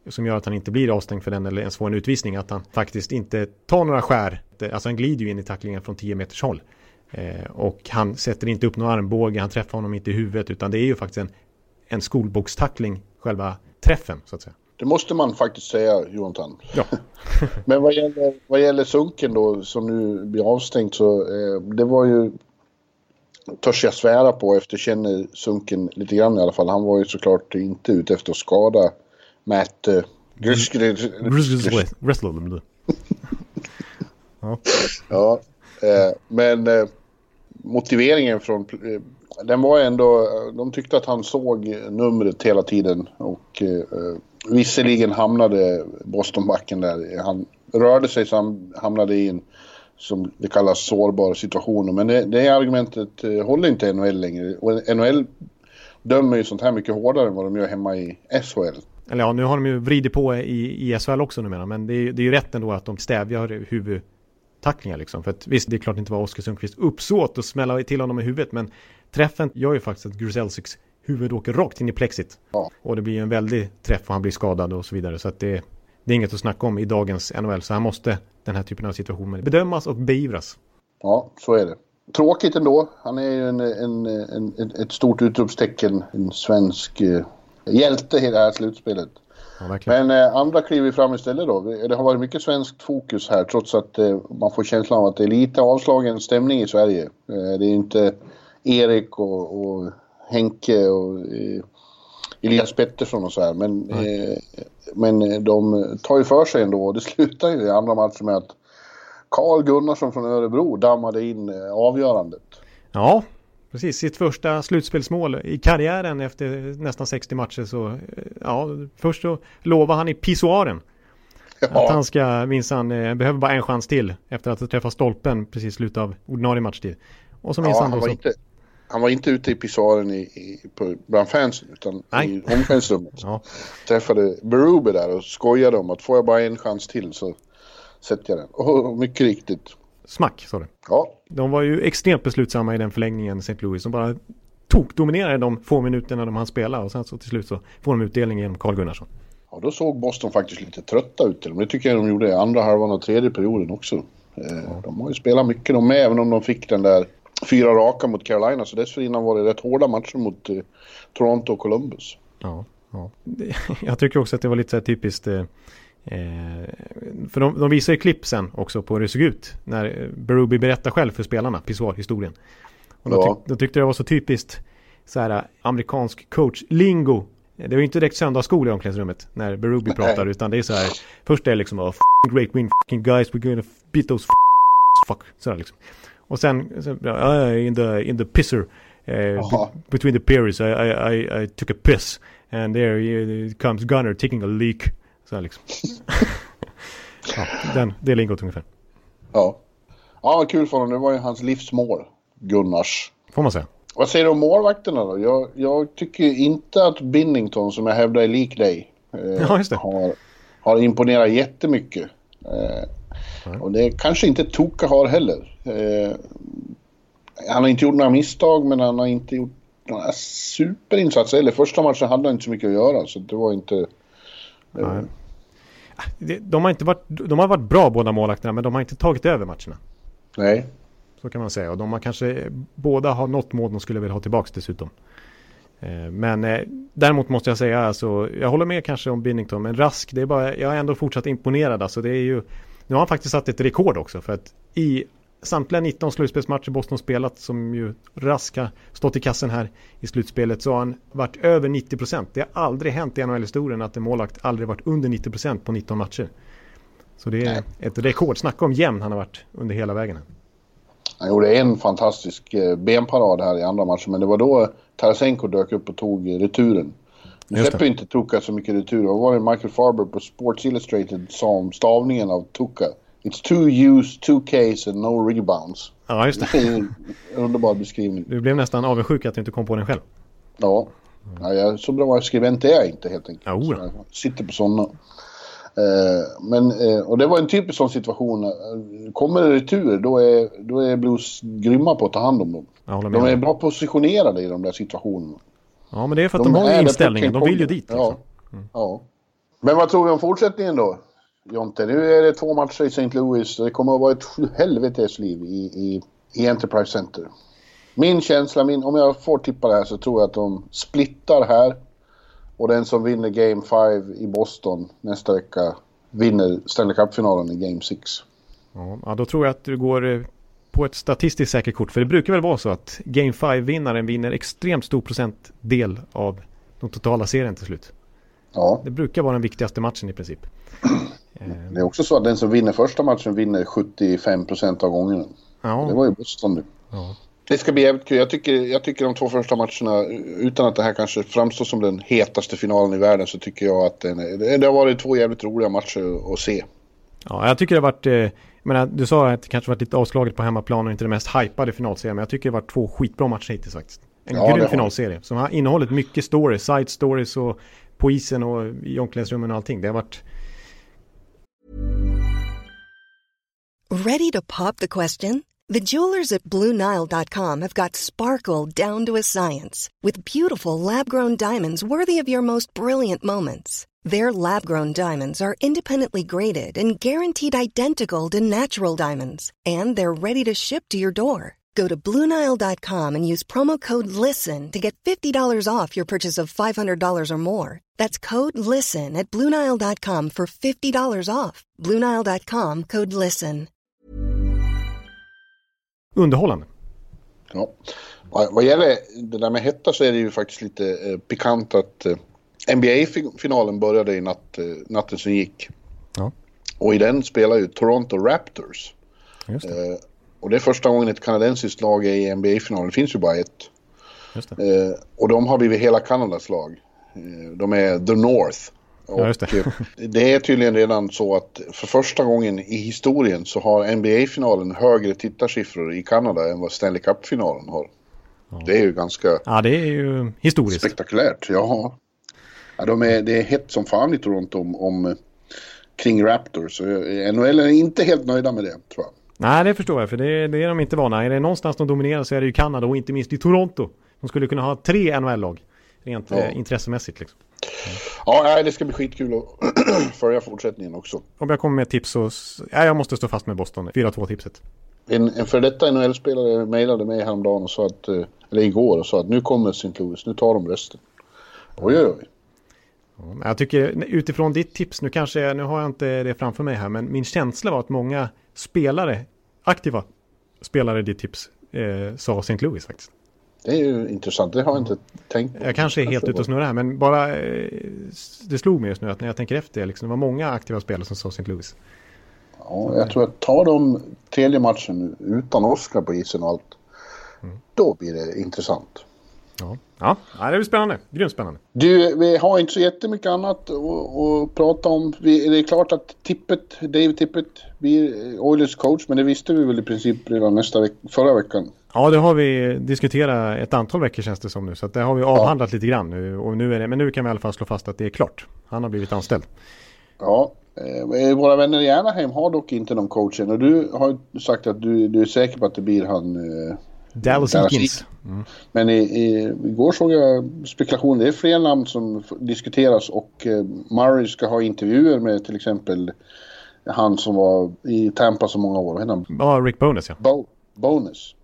B: som gör att han inte blir avstängd för den eller ens får en utvisning. Att han faktiskt inte tar några skär. Alltså han glider ju in i tacklingen från 10 meters håll. Eh, och han sätter inte upp någon armbåge, han träffar honom inte i huvudet. Utan det är ju faktiskt en, en skolbokstackling, själva träffen så att säga.
C: Det måste man faktiskt säga, Jonathan. Ja. Men vad gäller, vad gäller Sunken då, som nu blir avstängd så, eh, det var ju törs jag svära på efter känner Sunken lite grann i alla fall. Han var ju såklart inte ute efter att skada Matt uh, Ja, ja eh, men eh, motiveringen från... Den var ändå... De tyckte att han såg numret hela tiden och eh, visserligen hamnade Bostonbacken där. Han rörde sig så han hamnade i en som det kallas sårbar situation. Men det, det argumentet eh, håller inte NHL längre. Och NHL dömer ju sånt här mycket hårdare än vad de gör hemma i SHL.
B: Eller ja, nu har de ju vridit på i, i SHL också numera. Men det är, det är ju rätt ändå att de stävjar huvudtacklingar liksom. För att visst, det är klart det inte var Oskar Sundqvists uppsåt att smälla till honom i huvudet. Men träffen gör ju faktiskt att Gruselsiks huvud åker rakt in i plexit. Ja. Och det blir en väldig träff och han blir skadad och så vidare. Så att det, det är inget att snacka om i dagens NHL. Så här måste den här typen av situationer bedömas och beivras.
C: Ja, så är det. Tråkigt ändå. Han är ju en, en, en, ett stort utropstecken. En svensk eh, hjälte i det här slutspelet. Ja, Men eh, andra kliver fram istället då. Det har varit mycket svenskt fokus här trots att eh, man får känslan av att det är lite avslagen stämning i Sverige. Eh, det är inte Erik och, och Henke och eh, Elias Pettersson och så här. Men, eh, men de tar ju för sig ändå och det slutar ju i andra matchen med att Karl Gunnarsson från Örebro dammade in eh, avgörandet.
B: Ja, precis. Sitt första slutspelsmål i karriären efter nästan 60 matcher så eh, ja, först så lovar han i pissoaren. Ja. Att han ska minsann, eh, behöver bara en chans till efter att ha träffat stolpen precis i slutet av ordinarie matchtid.
C: Och så minsann ja, då så... Inte, han var inte ute i pissoaren i, i, på, bland fansen utan Nej. i omklädningsrummet. ja. Träffade Berube där och skojade om att får jag bara en chans till så sätter jag den. Och mycket riktigt.
B: smack sa du.
C: Ja.
B: De var ju extremt beslutsamma i den förlängningen, St. Louis, som bara tok dominerade de få minuterna de hann spela och sen så till slut så får de utdelning genom Carl Gunnarsson.
C: Ja, då såg Boston faktiskt lite trötta ut dem. Det tycker jag de gjorde i andra halvan och tredje perioden också. Eh, De har ju spelat mycket de med, även om de fick den där fyra raka mot Carolina. Så dessförinnan var det rätt hårda matcher mot eh, Toronto och Columbus.
B: Ja, ja. Jag tycker också att det var lite så här typiskt. Eh, eh, för de, de visar ju klipp sen också på hur det såg ut. När eh, Berube berättar själv för spelarna, Pissoir-historien. Och då,
C: Ja.
B: tyck, då tyckte jag det var så typiskt så här eh, amerikansk coach-lingo. Det var ju inte direkt söndagsskola i omklädningsrummet när Berube pratar utan det är så här. Först är det liksom oh, great win fucking guys we're gonna beat those fuck. Så här liksom. Och sen, sen uh, in the in the pisser. Uh, between the periods I, I, I, I took a piss. And there uh, comes Gunner taking a leak. Så här liksom. ja, den, det är lingot ungefär.
C: Ja. Ja, kul för honom. Det var ju hans livsmål. Gunnars.
B: Får man säga.
C: Vad säger du om målvakterna då? Jag, jag tycker inte att Binnington, som jag hävdar är lik dig, eh,
B: Ja.
C: Har, har imponerat jättemycket. Eh, och det kanske inte Toka har heller. Eh, han har inte gjort några misstag, men han har inte gjort några superinsatser. Eller första matchen hade han inte så mycket att göra, så det var inte...
B: Nej. Det- De har, inte varit, de har varit bra båda målvakterna men de har inte tagit över matcherna.
C: Nej.
B: Så kan man säga. Och de har kanske båda har något mål de skulle vilja ha tillbaka dessutom. Eh, Men eh, däremot måste jag säga, alltså, jag håller med kanske om Binnington, men Rask, det är bara, jag är ändå fortsatt imponerad. Alltså, det är ju, nu har han faktiskt satt ett rekord också, för att i samtliga 19 slutspelsmatcher Boston spelat, som ju Rask har stått i kassen här i slutspelet, så har han varit över 90%. Det har aldrig hänt i NHL-historien att en målvakt aldrig varit under 90% på 19 matcher. Så det är
C: Nej.
B: ett rekord. Snacka om jämn han har varit under hela vägen.
C: Han gjorde en fantastisk eh, benparad här i andra matchen, men det var då Tarasenko dök upp och tog returen.
B: Just
C: släpper inte Tuka så mycket retur. Och var det Michael Farber på Sports Illustrated sa om stavningen av Tuka? It's two use, two case and no rebounds.
B: Ja, just det.
C: Det en underbar beskrivning.
B: Du blev nästan avundsjuk att du inte kom på den själv.
C: Ja. ja jag, så bra skribent är jag inte helt enkelt. Så jag sitter på sådana. Eh, men, eh, och det var en typisk sån situation. Eh, Kommer det retur då är, då är Blues grymma på att ta hand om dem. De är bra positionerade i de där situationerna.
B: Ja, men det är för att de, har
C: är där
B: inställningen. De vill ju dit. Liksom.
C: Ja. ja. Men vad tror vi om fortsättningen då? Jonte, nu är det två matcher i St. Louis det kommer att vara ett helvetes liv i, i, i Enterprise Center. Min känsla, min, om jag får tippa det här så tror jag att de splittar här. Och den som vinner Game 5 i Boston nästa vecka vinner Stanley Cup-finalen i Game 6.
B: Ja, ja, då tror jag att du går eh, på ett statistiskt säkert kort. För det brukar väl vara så att Game 5-vinnaren vinner extremt stor procentdel av den totala serien till slut.
C: Ja,
B: Det brukar vara den viktigaste matchen i princip. Eh,
C: det är också så att den som vinner första matchen vinner 75% av gångerna. Det
B: Ja,
C: var ju Boston nu.
B: ja.
C: Det ska bli jävligt kul. Jag tycker, jag tycker de två första matcherna, utan att det här kanske framstår som den hetaste finalen i världen, så tycker jag att den, är- det, det har varit två jävligt roliga matcher att se.
B: Ja, jag tycker det har varit... Eh, jag menar, du sa att det kanske varit lite avslaget på hemmaplan och inte det mest hypade finalserien. Men jag tycker det har varit två skitbra matcher hittills faktiskt. En
C: Ja,
B: grym finalserie som har innehållit mycket stories, side stories och på isen och i omklädningsrummen och allting. Det har varit...
D: Ready to pop the question? The jewelers at BlueNile.com have got sparkle down to a science with beautiful lab grown diamonds worthy of your most brilliant moments. Their lab grown diamonds are independently graded and guaranteed identical to natural diamonds, and they're ready to ship to your door. Go to BlueNile.com and use promo code LISTEN to get $50 off your purchase of $500 or more. That's code LISTEN at BlueNile.com for $50 off. BlueNile.com code LISTEN.
B: Underhållande.
C: Ja. Vad, vad gäller det där med hetta så är det ju faktiskt lite eh, pikant att eh, NBA-finalen började i natt, eh, natten som gick.
B: Ja,
C: Och i den spelar ju Toronto Raptors.
B: just det.
C: Eh, och det är första gången ett kanadensiskt lag är i NBA-finalen. Det finns ju bara ett.
B: Just det.
C: Eh, och de har blivit hela Kanadas lag. Eh, de är The North. Och
B: Ja, just det.
C: eh, det är tydligen redan så att för första gången i historien så har NBA-finalen högre tittarsiffror i Kanada än vad Stanley Cup-finalen har. Det är ju ganska
B: Ja, det är ju historiskt.
C: spektakulärt. Ja. Ja de är, det är hett som fan i Toronto om, om eh, kring Raptors. Så, eh, NHL är inte helt nöjda med det tror jag.
B: Nej, det förstår jag, för det, det är de inte vana. Är det någonstans de dominerar så är det ju Kanada och inte minst i Toronto. De skulle kunna ha tre NHL-lag, rent
C: Ja.
B: eh, intressemässigt liksom.
C: Ja, det ska bli skitkul att följa fortsättningen också.
B: Om jag kommer med tips så, ja, jag måste stå fast med Boston, 4-2 tipset.
C: En, en för detta NHL-spelare mejlade mig häromdagen och sa att, eller igår och sa att nu kommer St. Louis, nu tar de resten. Oj, oj, oj.
B: Jag tycker utifrån ditt tips, nu kanske, nu har jag inte det framför mig här, men min känsla var att många spelare, aktiva spelare i ditt tips, eh, sa St. Louis faktiskt.
C: Det är ju intressant, det har jag inte tänkt på.
B: Jag kanske är helt ute och snurrar här, men bara eh, det slog mig just nu att när jag tänker efter, liksom, det var många aktiva spelare som sa St. Louis.
C: Ja, jag tror att tar de tredje matchen utan Oscar på isen och allt, då blir det intressant.
B: Ja, ja ja det blir spännande. Grymt spännande.
C: Du, vi har inte så jättemycket annat att, att prata om. Vi, det är klart att Tippet, Dave Tippet blir Oilers coach, men det visste vi väl i princip redan nästa veck, förra veckan.
B: Ja, det har vi diskuterat ett antal veckor känns det som nu. Så det har vi avhandlat lite grann nu. Och nu är det, men nu kan vi i alla fall slå fast att det är klart. Han har blivit anställd.
C: Ja, eh, våra vänner i Anaheim har dock inte någon coach än och du har sagt att du, du är säker på att det blir han.
B: Dallas Eakins.
C: men i, i, igår såg jag spekulation, det är fler namn som diskuteras och eh, Murray ska ha intervjuer med till exempel han som var i Tampa så många år, vad?
B: Ja, Rick Bonus ja.
C: Bo, bonus.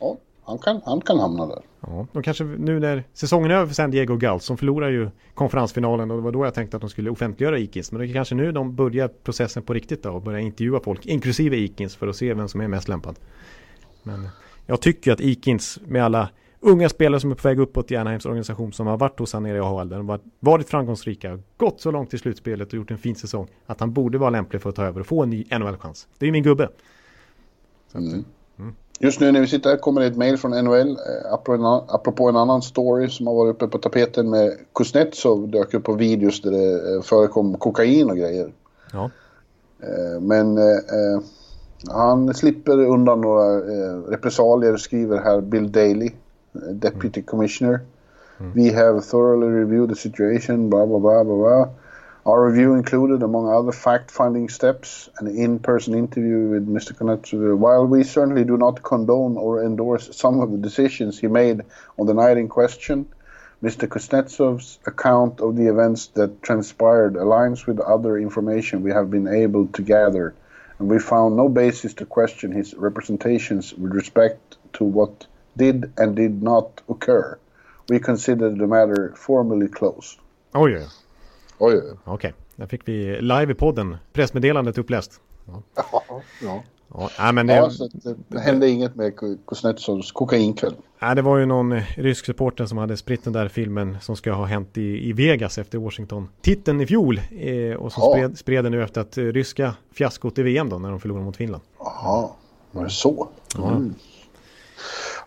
C: Ja, han kan, han kan hamna där.
B: ja. De kanske nu när säsongen är över för San Diego Gulls. De förlorar ju konferensfinalen och det var då jag tänkte att de skulle offentliggöra Eakins. Men det är kanske nu de börjar processen på riktigt då och börjar intervjua folk, inklusive Eakins, för att se vem som är mest lämpad. Men jag tycker att Eakins med alla unga spelare som är på väg uppåt i Anaheims organisation som har varit hos han nere i AHL, där har varit framgångsrika, gått så långt i slutspelet och gjort en fin säsong, att han borde vara lämplig för att ta över och få en ny NHL-chans. Det är ju min gubbe.
C: Mm. Just nu när vi sitter här kommer det ett mail från NHL eh, apropå en, annan- apropå en annan story som har varit uppe på tapeten med Kuznetsov dök upp på videos där det eh, förekom kokain och grejer.
B: Ja.
C: Eh, Men eh, han slipper undan några eh, repressalier skriver här Bill Daly, eh, Deputy Commissioner. We have thoroughly reviewed the situation, blah blah blah blah blah. Our review included, among other fact-finding steps, an in-person interview with Mr. Konetsov. While we certainly do not condone or endorse some of the decisions he made on the night in question, Mr. Kuznetsov's account of the events that transpired aligns with other information we have been able to gather, and we found no basis to question his representations with respect to what did and did not occur. We consider the matter formally closed.
B: Oj, oj, oj.
C: Oj, oj,
B: Okej, där fick vi live i podden pressmeddelandet uppläst.
C: ja. ja.
B: Ja, men det,
C: ja så det hände inget med Ku- Kuznetsovs kokainkväll.
B: nej, det var ju någon eh, rysk supporter som hade spritt den där filmen som ska ha hänt i, i Vegas efter Washington-titeln i fjol. Eh, och som
C: Ja.
B: spred, spred den nu efter att eh, ryska fiaskot i VM då när de förlorade mot Finland.
C: Jaha, var det så? Mm.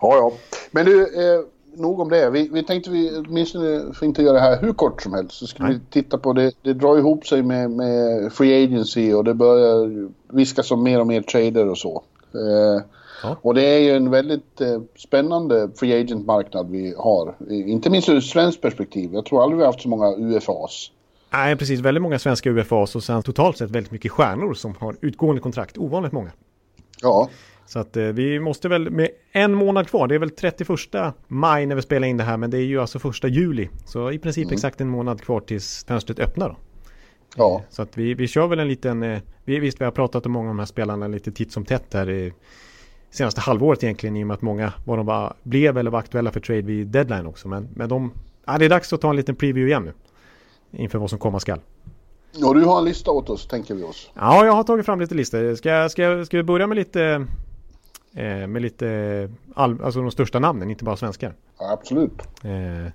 C: Ja, ja. Men du, eh, nog om det. Vi, vi tänkte vi åtminstone för inte göra det här hur kort som helst så skulle
B: Nej.
C: vi titta på det. Det drar ihop sig med, med Free Agency och det börjar viskas om mer och mer trader och så. Eh,
B: Ja.
C: Och det är ju en väldigt eh, spännande Free Agent-marknad vi har. Inte minst ur ett svenskt perspektiv. Jag tror aldrig vi har haft så många UFAs.
B: Nej, precis. Väldigt många svenska UFAs och sen totalt sett väldigt mycket stjärnor som har utgående kontrakt. Ovanligt många.
C: Ja,
B: Så att eh, vi måste väl med en månad kvar, det är väl 31 maj när vi spelar in det här, men det är ju alltså första juli. Så i princip exakt en månad kvar tills fönstret öppnar då.
C: ja.
B: Så att vi, vi kör väl en liten, eh, vi, visst vi har pratat om många av de här spelarna lite titt som tätt här i senaste halvåret egentligen i och med att många var de bara blev eller var aktuella för trade vid deadline också. Men, men de, ja, det är dags att ta en liten preview igen nu. Inför vad som komma skall.
C: Och du har en lista åt oss, tänker vi oss.
B: Ja, jag har tagit fram lite listor. Ska, ska, ska vi börja med lite, eh, med lite, all, alltså de största namnen, inte bara svenskar.
C: Ja, absolut.
B: Eh,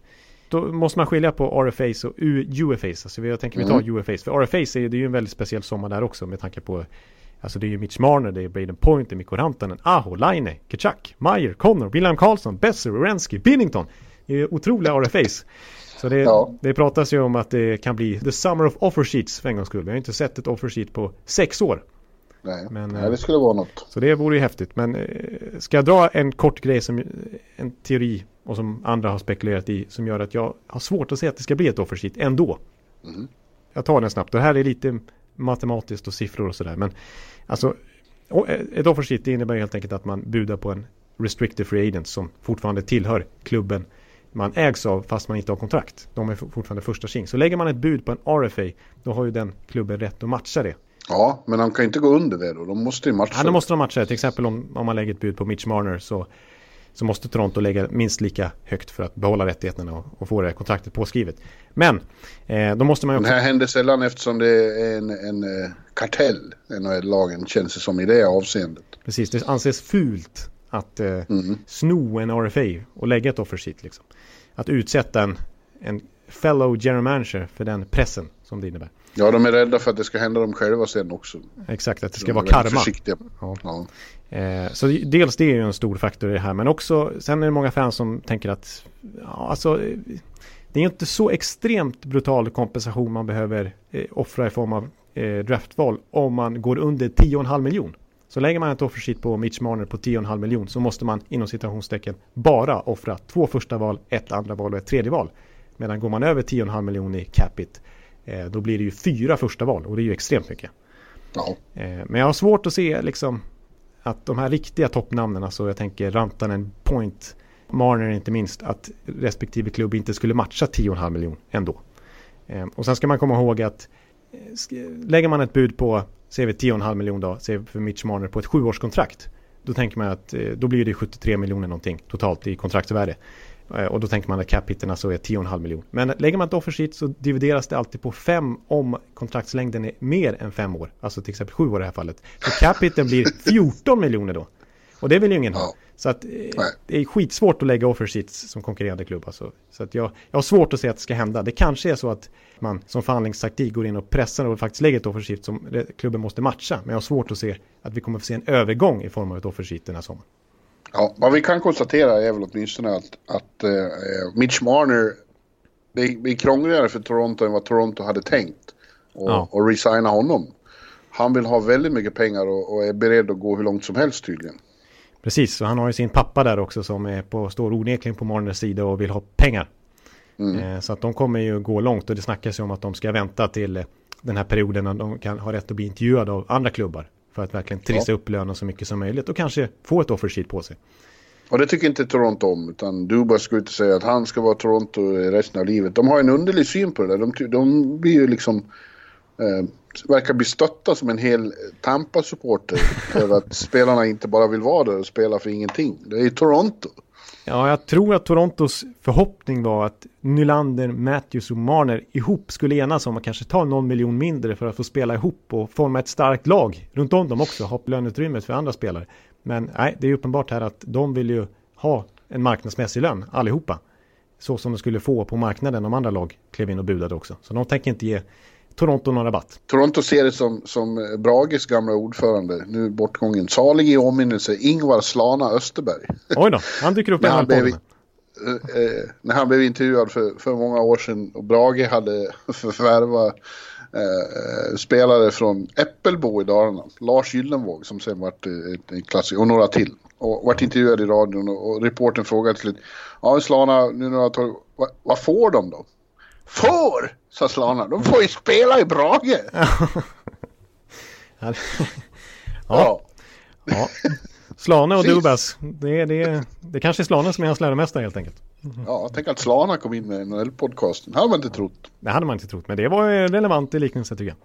B: då måste man skilja på RFAs och UFAs. Alltså jag tänker vi tar UFAs. För RFAs är, det är ju en väldigt speciell sommar där också med tanke på Alltså det är ju Mitch Marner, det är Braden Point, det är Mikko Rantanen, Aho, Laine, Kachak, Meyer, Connor, William Karlsson, Besser, Wierenski, Binnington. Det är otroliga RFAs. Så det,
C: Ja.
B: det pratas ju om att det kan bli the summer of offer sheets för en gångs skull. Vi har inte sett ett offer sheet på sex år.
C: Nej,
B: Men,
C: Nej
B: eh,
C: det skulle vara något.
B: Så det vore ju häftigt. Men eh, ska jag dra en kort grej som en teori och som andra har spekulerat i som gör att jag har svårt att se att det ska bli ett offer sheet ändå. Jag tar den snabbt. Det här är lite matematiskt och siffror och sådär. Men alltså och ett offer sheet innebär helt enkelt att man budar på en restricted free agent som fortfarande tillhör klubben man ägs av fast man inte har kontrakt. De är fortfarande första king. Så lägger man ett bud på en RFA då har ju den klubben rätt att matcha det.
C: Ja, men de kan inte gå under det då. De måste ju matcha.
B: Ja, då måste de matcha. Till exempel om, om man lägger ett bud på Mitch Marner så, så måste Toronto lägga minst lika högt för att behålla rättigheterna och, och få det kontraktet påskrivet. Men eh, då måste man ju
C: också... Det här händer sällan eftersom det är en, en uh, kartell, NHL-lagen, känns det som i det avseendet.
B: Precis, det anses fult att eh, mm. sno en RFA och lägga ett offer sheet liksom. Att utsätta en, en fellow general manager för den pressen som det innebär.
C: Ja, de är rädda för att det ska hända dem själva sen också.
B: Exakt, att det ska de vara karma. Ja. Ja. Eh, så dels det är ju en stor faktor i det här, men också sen är det många fans som tänker att ja, alltså, det är inte så extremt brutal kompensation man behöver eh, offra i form av eh, draftval om man går under 10,5 miljon. Så lägger man ett offersheet på Mitch Marner på 10,5 miljon så måste man inom citationstecken bara offra två första val, ett andra val och ett tredje val. Medan går man över 10,5 miljon i capita då blir det ju fyra första val och det är ju extremt mycket. Ja. Eh, men jag har svårt att se liksom att de här riktiga toppnamnen, alltså jag tänker Rantanen, Point, Marner inte minst, att respektive klubb inte skulle matcha 10,5 miljon ändå. Eh, och sen ska man komma ihåg att lägger man ett bud på, säger vi 10,5 miljon då, säger vi för Mitch Marner på ett sjuårskontrakt. Då tänker man att då blir det 73 miljoner någonting totalt i kontraktsvärde. Eh, och då tänker man att cap-hiten alltså är 10,5 miljon. Men lägger man ett offer sheet så divideras det alltid på 5 om kontraktslängden är mer än 5 år. Alltså till exempel 7 år i det här fallet. Så cap-hiten blir 14 miljoner då. Och det vill ju ingen ha. Så att eh, det är skitsvårt att lägga offer sheets som konkurrerande klubb. Alltså. Så att jag, jag har svårt att se att det ska hända. Det kanske är så att man som förhandlingstaktik går in och pressar och faktiskt lägger ett offer sheet som klubben måste matcha. Men jag har svårt att se att vi kommer att se en övergång i form av ett offer sheet den här sommaren.
C: Ja, vad vi kan konstatera är väl åtminstone att, att uh, Mitch Marner det blir krångligare för Toronto än vad Toronto hade tänkt. Och, ja. och resigna honom. Han vill ha väldigt mycket pengar och, och, är beredd att gå hur långt som helst tydligen.
B: Precis, och han har ju sin pappa där också som är på, står onekligen på Marners sida och vill ha pengar. Mm. Eh, så att de kommer ju gå långt och det snackas ju om att de ska vänta till den här perioden när de kan ha rätt att bli intervjuade av andra klubbar. För att verkligen trissa ja. upp lönen så mycket som möjligt och kanske få ett offer sheet på sig.
C: Och det tycker inte Toronto om, utan Dubas ska ut och säga att han ska vara Toronto resten av livet. De har en underlig syn på det där. De, de blir ju liksom... Eh, verkar bli stötta som en hel Tampa-supporter. för att spelarna inte bara vill vara där och spela för ingenting. Det är ju Toronto.
B: Ja, jag tror att Torontos förhoppning var att Nylander, Matthews och Marner ihop skulle enas om att kanske ta någon miljon mindre för att få spela ihop och forma ett starkt lag runt om dem också, ha löneutrymmet för andra spelare. Men nej, det är uppenbart här att de vill ju ha en marknadsmässig lön allihopa. Så som de skulle få på marknaden om andra lag klev in och budade också. Så de tänker inte ge Toronto någon rabatt.
C: Toronto ser det som, som Brages gamla ordförande, nu bortgången, salig i åminnelse, Ingvar Slana Österberg.
B: Oj då, han dyker upp i
C: han blev, eh, eh, När han blev intervjuad för, för många år sedan och Brage hade förvärvat eh, spelare från Äppelbo i Dalarna. Lars Gyllenvåg som sen vart en klassiker och några till. Och vart intervjuad i radion och, och reporten frågade till slut. Ja Slana, nu några tag, vad, vad får de då? Får! Sa Slana. De får ju spela i Brage.
B: ja. ja. ja. Slane och Dubas. Det, det, det kanske är Slane som är hans läromästare helt enkelt.
C: Ja, tänk att Slana kom in med NHL-podcasten. Det hade man inte trott.
B: Det hade man inte trott, men det var relevant i liknelse tycker jag.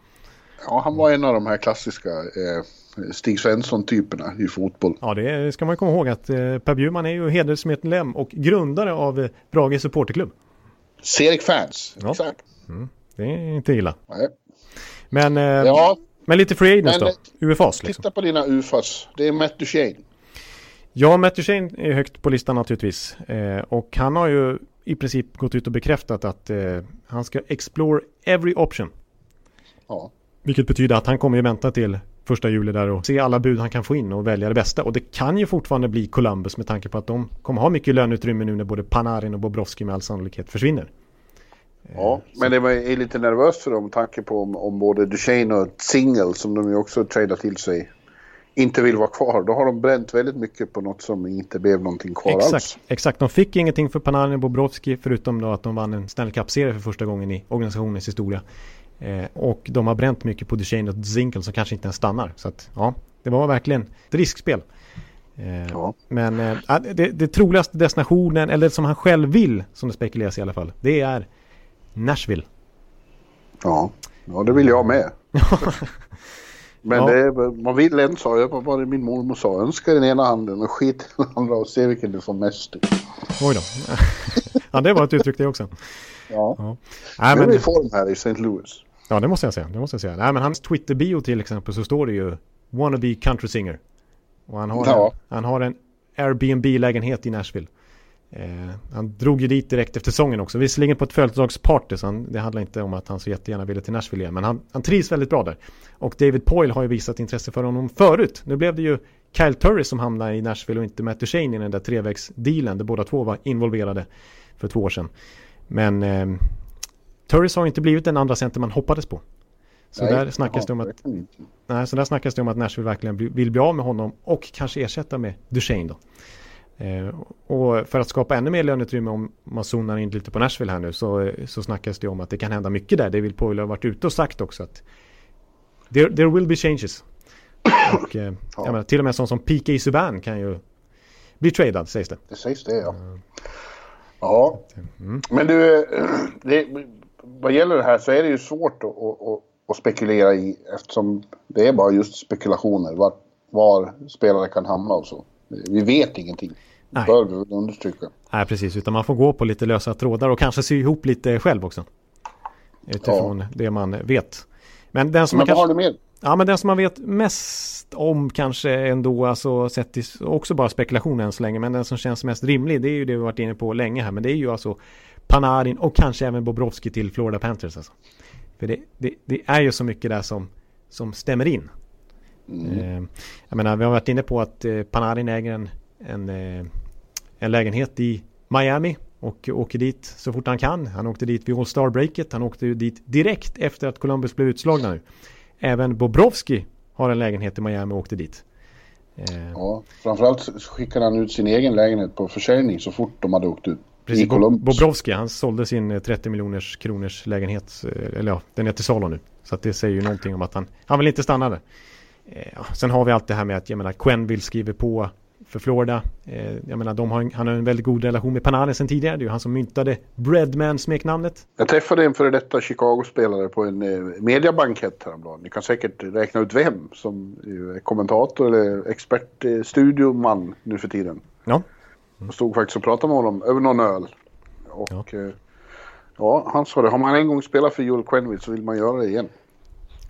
C: Ja, han var en av de här klassiska eh, Stig Svensson-typerna i fotboll.
B: Ja, det ska man komma ihåg att eh, Per Bjurman är ju hedersmedlem och grundare av eh, Brage supporterklubb.
C: Serik Fans, ja. exakt.
B: Mm, det är inte illa. Nej. Men, eh, ja. men lite free agents då? UFAs liksom.
C: Titta på dina UFAs. Det är Matt Duchene.
B: Ja, Matt Duchene är högt på listan naturligtvis. Eh, och han har ju i princip gått ut och bekräftat att eh, han ska explore every option. Ja. Vilket betyder att han kommer ju vänta till första juli där och se alla bud han kan få in och välja det bästa. Och det kan ju fortfarande bli Columbus med tanke på att de kommer ha mycket löneutrymme nu när både Panarin och Bobrovski med all sannolikhet försvinner.
C: Ja, så. men det är lite nervöst för dem med tanke på om, om både Duchene och Single som de ju också tradar till sig inte vill vara kvar. Då har de bränt väldigt mycket på något som inte blev någonting kvar
B: exakt,
C: alls.
B: Exakt, de fick ingenting för Panarin och Bobrovski förutom då att de vann en Stanley Cup-serie för första gången i organisationens historia. Eh, och de har bränt mycket på Duchene och Zinkel som kanske inte ens stannar. Så att, ja, Det var verkligen ett riskspel. Eh,
C: Ja.
B: Men eh, det, det troligaste destinationen, eller som han själv vill, som det spekuleras i alla fall, det är Nashville.
C: Ja, ja det vill jag med. Men
B: Ja.
C: det man vill en sak, vad var det min mormor sa, önska den ena handen och skit i den andra och se vilken du får mest i.
B: Oj då. ja, det var ett uttryck det också.
C: Ja,
B: Ja. Nej,
C: nu är
B: men,
C: i form här i St. Louis.
B: ja, det måste jag säga. Det måste jag säga. Nej, men hans Twitter-bio till exempel så står det ju wannabe country singer. Och han har,
C: Ja.
B: en, han har en Airbnb-lägenhet i Nashville. Eh, han drog ju dit direkt efter säsongen också. Visserligen på ett födelsedagsparty, så han, det handlar inte om att han så jättegärna ville till Nashville igen. Men han, han trivs väldigt bra där. Och David Poyle har ju visat intresse för honom förut. Nu blev det ju Kyle Turris som hamnade i Nashville och inte Matt Duchene i den där trevägsdealen där båda två var involverade för två år sedan. Men eh, Turris har inte blivit den andra center man hoppades på. Så
C: Nej,
B: där snackas det om att. Nej, så där snackas det om att Nashville verkligen vill bli av med honom och kanske ersätta med Duchene då. Eh, och för att skapa ännu mer löneutrymme om man zonar in lite på Nashville här nu så, eh, så snackas det om att det kan hända mycket där. Det vill Poyle ha varit ute och sagt också att there, there will be changes. Och eh, jag menar, till och med sån som P.K. Subban kan ju bli tradad sägs det.
C: Det sägs det ja. Ja,
B: Mm.
C: men du, det, vad gäller det här så är det ju svårt att, att, att, att spekulera i eftersom det är bara just spekulationer var, var spelare kan hamna och så. Vi vet ingenting.
B: Nej.
C: Bör vi understryka.
B: Nej, precis. Utan man får gå på lite lösa trådar och kanske sy ihop lite själv också. Utifrån det man vet. Men den som man
C: Men vad
B: kanske...
C: har du med?
B: Ja, men den som man vet mest om kanske ändå, alltså sett till, också bara spekulation än så länge, men den som känns mest rimlig, det är ju det vi varit inne på länge här, men det är ju alltså Panarin och kanske även Bobrovski till Florida Panthers alltså. För det, det, det är ju så mycket där som, som stämmer in. Eh, jag menar, vi har varit inne på att eh, Panarin äger en, en, eh, en lägenhet i Miami och åker dit så fort han kan. Han åkte dit vid All Star-breaket, han åkte dit direkt efter att Columbus blev utslagna nu. Även Bobrovski har en lägenhet i Miami och åkte dit.
C: Ja, framförallt skickade han ut sin egen lägenhet på försäljning så fort de hade åkt ut.
B: precis,
C: I Columbus.
B: Bobrovski, han sålde sin eh, 30 miljoners kronors lägenhet, eller ja, den är till salu nu. Så att det säger ju någonting om att han, han vill inte stanna där. Eh, ja, sen har vi allt det här med att, jag menar, Quenville skriver på för Florida. Eh, jag menar, de har, han har en väldigt god relation med Panarin sen tidigare. Det är ju han som myntade Breadman-smeknamnet.
C: Jag träffade en före detta Chicago-spelare på en eh, mediabankett häromdagen. Ni kan säkert räkna ut vem som är kommentator eller expert, eh, studioman nu för tiden.
B: Ja,
C: Jag stod faktiskt och pratade med honom över någon öl. Och ja, ja han sa det, har man en gång spelat för Joel Quenneville så vill man göra det igen.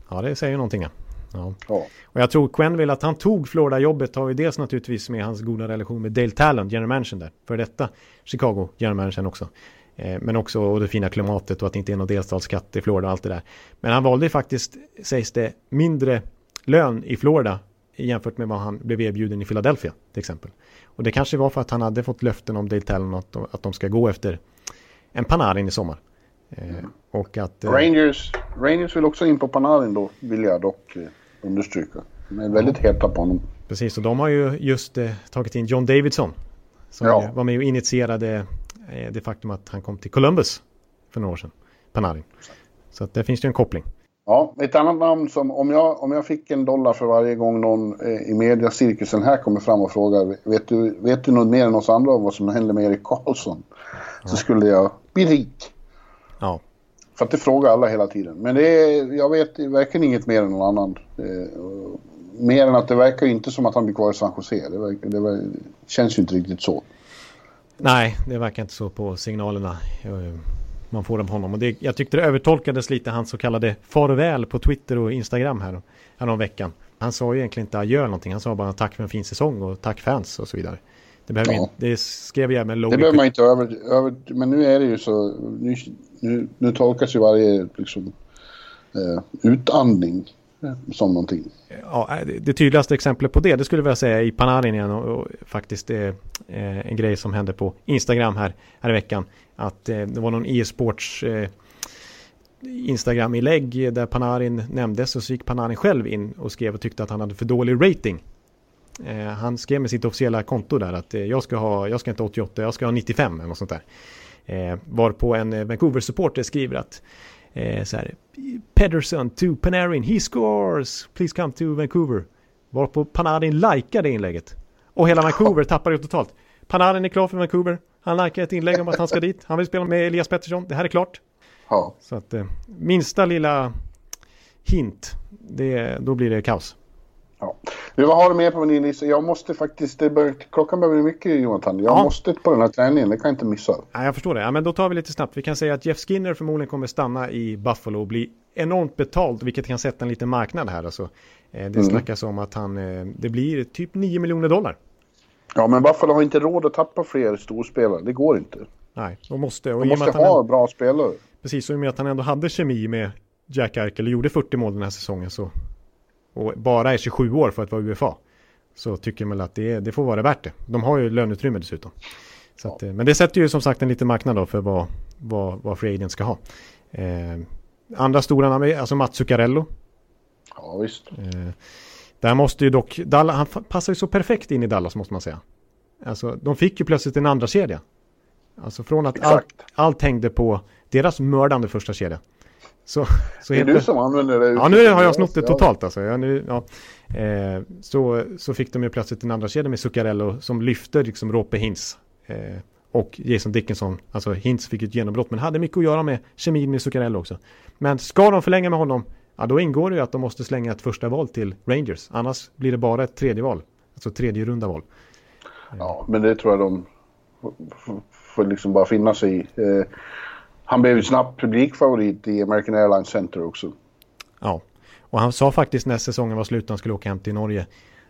B: ja det säger ju någonting. Ja. Ja.
C: Ja,
B: Och jag tror Quenville att han tog Florida-jobbet har ju dels naturligtvis med hans goda relation med Dale Talon, general manager där. För detta Chicago, general manager också. Eh, men också och det fina klimatet och att det inte är någon delstatsskatt i Florida och allt det där. Men han valde faktiskt, sägs det, mindre lön i Florida jämfört med vad han blev erbjuden i Philadelphia till exempel. Och det kanske var för att han hade fått löften om Dale Talon att, att de ska gå efter en Panarin i sommar. Eh, och att... eh,
C: Rangers, Rangers vill också in på Panarin då, vill jag dock understryka. De är väldigt heta på honom.
B: Precis, och de har ju just eh, tagit in John Davidson. Som
C: Ja.
B: var med och initierade eh, det faktum att han kom till Columbus för några år sedan. Panarin. Så att där finns det ju en koppling.
C: Ja, ett annat namn som om jag, om jag fick en dollar för varje gång någon eh, i mediacirkusen här kommer fram och frågar vet du, vet du något mer än oss andra om vad som händer med Erik Karlsson? Så skulle jag bli rik.
B: Ja,
C: för att det frågar alla hela tiden. Men det är, jag vet verkligen inget mer än någon annan. Eh, mer än att det verkar inte som att han blir kvar i San Jose. Det, verkar, det, ver- känns ju inte riktigt så.
B: nej, det verkar inte så på signalerna eh, man får dem honom. Och det, jag tyckte det övertolkades lite hans så kallade farväl på Twitter och Instagram här, här veckan. Han sa ju egentligen inte adjö någonting. Han sa bara tack för en fin säsong och tack fans och så vidare. Det, behöver
C: Ja.
B: inte, det skrev jag med
C: Det
B: Logan.
C: behöver man inte över, över... Men nu är det ju så... Nu, nu, nu tolkas ju varje liksom, eh, utandning eh, som någonting.
B: Ja, det- det tydligaste exemplet på det, det skulle jag vilja säga i Panarin igen och, och faktiskt det är eh, en grej som hände på Instagram här, här i veckan. Att eh, det var någon e-sports eh, Instagram-inlägg där Panarin nämndes och så gick Panarin själv in och skrev och tyckte att han hade för dålig rating. Eh, han skrev med sitt officiella konto där att eh, jag ska ha, jag ska inte ha 88, jag ska ha 95 eller något sånt där. Eh, varpå en eh, Vancouver-supporter skriver att eh, så här, Pedersen to Panarin, he scores! Please come to Vancouver. Varpå Panarin likar det inlägget. Och hela Vancouver tappar det totalt. Panarin är klar för Vancouver. Han likar ett inlägg om att han ska dit. Han vill spela med Elias Pettersson. Det här är klart.
C: Ja.
B: Så att eh, minsta lilla hint, det, då blir det kaos.
C: Ja. Nu, vad har du med på min lista? Jag måste faktiskt, det bör, klockan börjar bli mycket Jonathan. Jag
B: Ja.
C: måste på den här träningen, det kan jag inte missa.
B: Ja, jag förstår det. Ja, men då tar vi lite snabbt. Vi kan säga att Jeff Skinner förmodligen kommer stanna i Buffalo och bli enormt betald, vilket kan sätta en liten marknad här. Alltså. Eh, det
C: Mm.
B: snackas om att han, eh, det blir typ 9 miljoner dollar.
C: Ja, men Buffalo har inte råd att tappa fler storspelare. Det går inte.
B: Nej, de måste. Och
C: De måste ha bra spelare.
B: Precis, och i och med att han ändå hade kemi med Jack Eichel och gjorde 40 mål den här säsongen så och bara är 27 år för att vara UFA så tycker man att det, det får vara värt det. De har ju löneutrymme dessutom. Så att, eh, Men det sätter ju som sagt en liten marknad då för vad, vad, vad Free Agent ska ha. Eh, andra stora namn, är alltså Mats Zuccarello.
C: Ja, visst.
B: Eh, där måste ju dock, Dallas, han passar ju så perfekt in i Dallas måste man säga. Alltså de fick ju plötsligt en andra kedja. Alltså från att allt,
C: Exakt.
B: allt hängde på deras mördande första kedja. Så, så
C: Det är
B: helt
C: du som använder det.
B: Ja, nu har jag snott det totalt alltså. Ja, nu, ja. Eh, så, så fick de ju plötsligt en andra kedja med Zuccarello som lyfte liksom Rope Hintz. Eh, och Jason Dickinson, alltså Hintz fick ett genombrott men hade mycket att göra med kemin med Zuccarello också. Men ska de förlänga med honom, ja då ingår det ju att de måste slänga ett första val till Rangers. Annars blir det bara ett tredje val. Alltså tredje runda val.
C: Ja, men det tror jag de får liksom bara finna sig i. Eh, han blev ju snabbt publikfavorit i American Airlines Center också.
B: Ja, och han sa faktiskt när säsongen var slut han skulle åka hem till Norge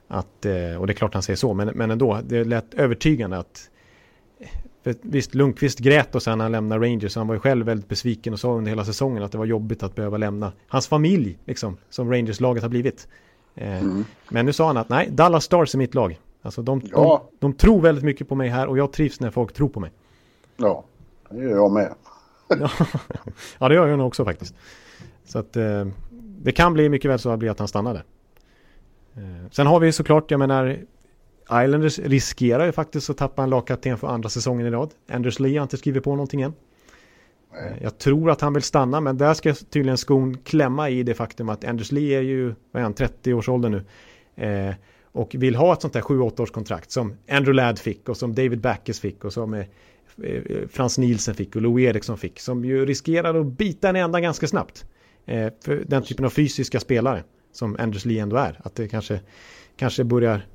B: att, eh, och det är klart han säger så, men, men ändå, det lät övertygande att för visst, Lundqvist grät och sen när han lämnade Rangers, han var ju själv väldigt besviken och sa under hela säsongen att det var jobbigt att behöva lämna hans familj, liksom, som Rangers-laget har blivit. Eh, Men nu sa han att nej, Dallas Stars är mitt lag. Alltså de,
C: Ja.
B: de, de tror väldigt mycket på mig här och jag trivs när folk tror på mig.
C: Ja, det gör jag med.
B: Ja, det gör jag nog också faktiskt. Så att eh, det kan bli mycket väl så att bli att han stannar där. Eh, sen har vi såklart, jag menar, Islanders riskerar ju faktiskt att tappa en lagkapten för andra säsongen i rad. Anders Lee har inte skrivit på någonting än. Eh, Jag tror att han vill stanna, men där ska tydligen skon klämma i det faktum att Anders Lee är ju, vad är han, 30 års ålder nu. Eh, och vill ha ett sånt där 7-8 års kontrakt som Andrew Ladd fick och som David Backes fick och som eh, Frans Nielsen fick och Lou Eriksson fick. Som ju riskerar att bita en ända ganska snabbt. Eh, för den typen av fysiska spelare som Anders Lee ändå är. Att det kanske, kanske börjar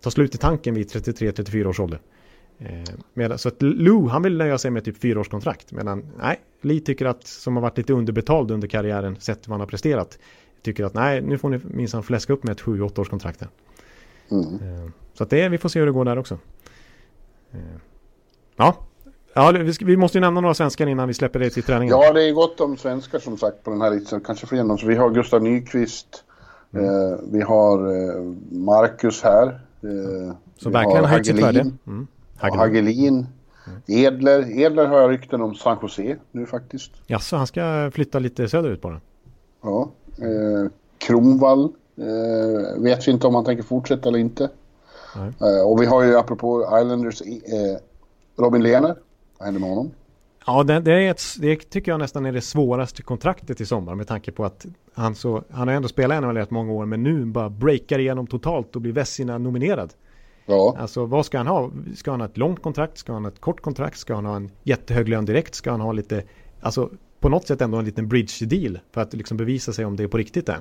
B: ta slut i tanken vid 33-34 års ålder. Eh, medan, så att Lou, han vill nöja sig med typ fyra års kontrakt. Medan, nej, Lee tycker att, som har varit lite underbetald under karriären, sett vad han har presterat, tycker att nej, nu får ni minsann fläska upp med ett 7-8 års kontrakt.
C: Mm.
B: Eh, Så att det, vi får se hur det går där också. Eh, Ja, ja vi, ska, vi måste ju nämna några svenskar innan vi släpper det till träningen.
C: Ja, det är gott om svenskar som sagt på den här listan. Kanske fler än dem. Så vi har Gustav Nyqvist.
B: Mm.
C: Eh, vi har eh, Marcus här. Eh,
B: Som verkligen
C: har
B: höjt sitt
C: Hagelin.
B: värde. Mm.
C: Ja,
B: Hagelin.
C: Hagelin. Edler. Edler har jag rykten om San Jose nu faktiskt.
B: Jaså, han ska flytta lite söderut bara?
C: Ja. Eh, Kronvall. Eh, vet vi inte om han tänker fortsätta eller inte. Eh, och vi har ju apropå Islanders eh, Robin Lehner. Vad händer med honom?
B: Ja, det, det, är ett, det tycker jag nästan är det svåraste kontraktet i sommar med tanke på att han, så, han har ändå spelat NHL i rätt många år men nu bara breakar igenom totalt och blir Vessina nominerad.
C: Ja,
B: Alltså vad ska han ha? Ska han ha ett långt kontrakt? Ska han ha ett kort kontrakt? Ska han ha en jättehög lön direkt? Ska han ha lite, alltså på något sätt ändå en liten bridge deal för att liksom bevisa sig om det är på riktigt där.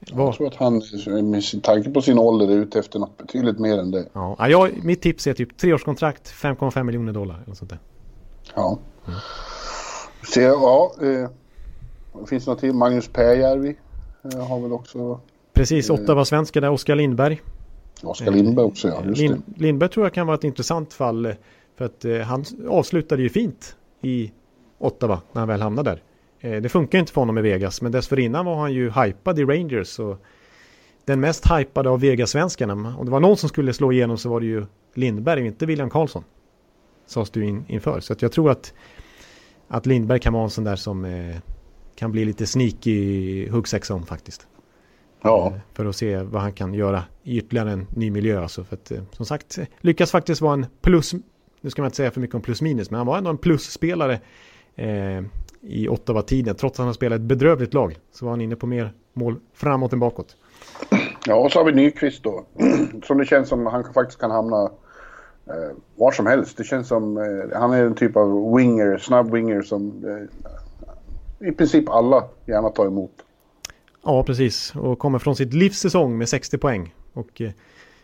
C: Jag tror att han med sin tanke på sin ålder är ute efter något betydligt mer än det.
B: ja, ja, jag, mitt tips är typ treårskontrakt, 5,5 miljoner dollar eller sånt där.
C: Ja. Så, ja, eh, finns det något till? Magnus Pääjärvi eh, har väl också
B: Precis, Ottawa-svenska där, Oskar Lindberg.
C: Oskar Lindberg också, ja. Just det.
B: Lind, Lindberg tror jag kan vara ett intressant fall eh, för att eh, han avslutade ju fint i Ottawa när han väl hamnade där. Eh, det funkar inte för honom i Vegas men dessförinnan var han ju hypad i Rangers och den mest hypade av Vegas-svenskarna. Om det var någon som skulle slå igenom så var det ju Lindberg inte William Karlsson. Sades du in, inför. Så jag tror att, att Lindberg kan vara en sån där som eh, kan bli lite sneaky huggsexa om faktiskt.
C: Ja,
B: För att se vad han kan göra i ytterligare en ny miljö. Alltså för att, eh, som sagt, lyckas faktiskt vara en plus, nu ska man inte säga för mycket om plus minus, men han var ändå en plusspelare eh, i Ottawa-tiden. Trots att han har spelat ett bedrövligt lag så var han inne på mer mål framåt än bakåt.
C: Ja, och så har vi Nyqvist då. som det känns som han faktiskt kan hamna eh, var som helst. Det känns som eh, han är en typ av winger, snabb winger som eh, i princip alla gärna tar emot.
B: Ja, precis. Och kommer från sitt livssäsong med 60 poäng. Och eh,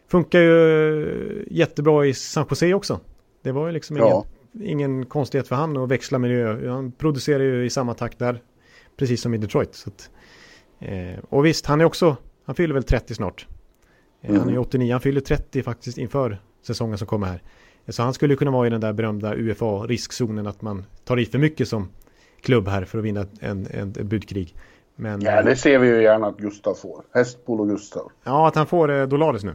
B: funkar ju jättebra i San Jose också. Det var ju liksom ingen, ingen konstighet för han att växla miljö. Han producerar ju i samma takt där. Precis som i Detroit. Så att, eh, och visst, han är också, han fyller väl 30 snart. Eh, mm. Han är 89, han fyller 30 faktiskt inför säsongen som kommer här. Så han skulle kunna vara i den där berömda UFA-riskzonen att man tar i för mycket som klubb här för att vinna en, en, en budkrig.
C: Men, ja, det ser vi ju gärna att Gustav får. Hästpol och Gustav.
B: Ja, att han får eh, Dolaris nu.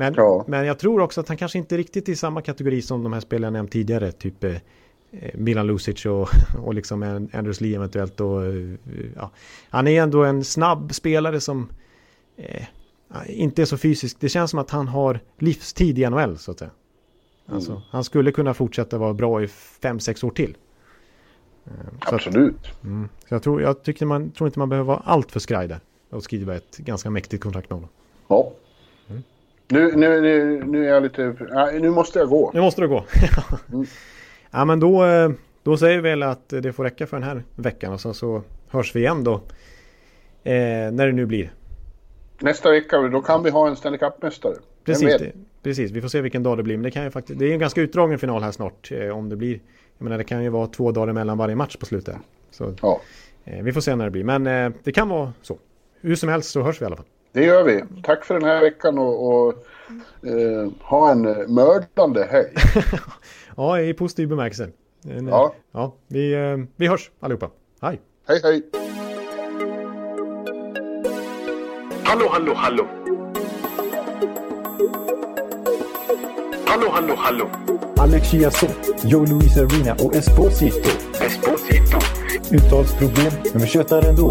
B: Men, ja. men jag tror också att han kanske inte riktigt är i samma kategori som de här spelarna jag nämnt tidigare. Typ eh, Milan Lucic och, och liksom Anders Lee eventuellt. Och, eh, ja. Han är ändå en snabb spelare som eh, inte är så fysisk. Det känns som att han har livstid i NHL så att säga. Alltså, mm. Han skulle kunna fortsätta vara bra i fem sex år till.
C: Eh, så Absolut.
B: Att, mm, så jag, tror, jag tycker man, tror inte man behöver vara allt för skraj där. Och skriva ett ganska mäktigt kontrakt med honom.
C: Ja. Nu, nu, nu, nu är jag lite... nu måste jag gå.
B: Nu måste du gå. mm. Ja men då, eh, då säger vi väl att det får räcka för den här veckan. Och sen så hörs vi igen då. Eh, när det nu blir.
C: Nästa vecka, då kan vi ha en Stanley Cup-mästare.
B: Precis, det, precis, vi får se vilken dag det blir. Men det, kan ju faktiskt, det är en ganska utdragen final här snart. Eh, om det blir jag menar det kan ju vara två dagar mellan varje match på slutet. Så,
C: ja.
B: eh, vi får se när det blir. Men eh, det kan vara så. Hur som helst så hörs vi i alla fall.
C: Det gör vi. Tack för den här veckan och, och eh, ha en eh, mördande helg.
B: ja, i positiv bemärkelse. En,
C: ja.
B: ja vi, eh, vi hörs allihopa. Hej!
C: Hej, hej!
E: Hallå, hallå, hallå! Hallå, hallå, hallå!
F: Alex Chiazot, Joe Luis Arena och Esposito.
E: Esposito.
F: Uttalsproblem, men vi tjötar ändå.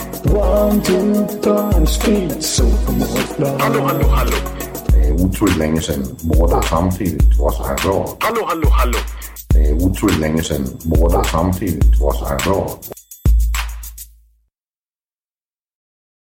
F: One, two, three, speed, so
E: Hallå, hallå, hallå.
G: Det är otroligt länge sedan båda samtidigt var så här bra.
E: Hallå, hallå, hallå.
G: Det är otroligt länge sedan båda samtidigt var så här bra.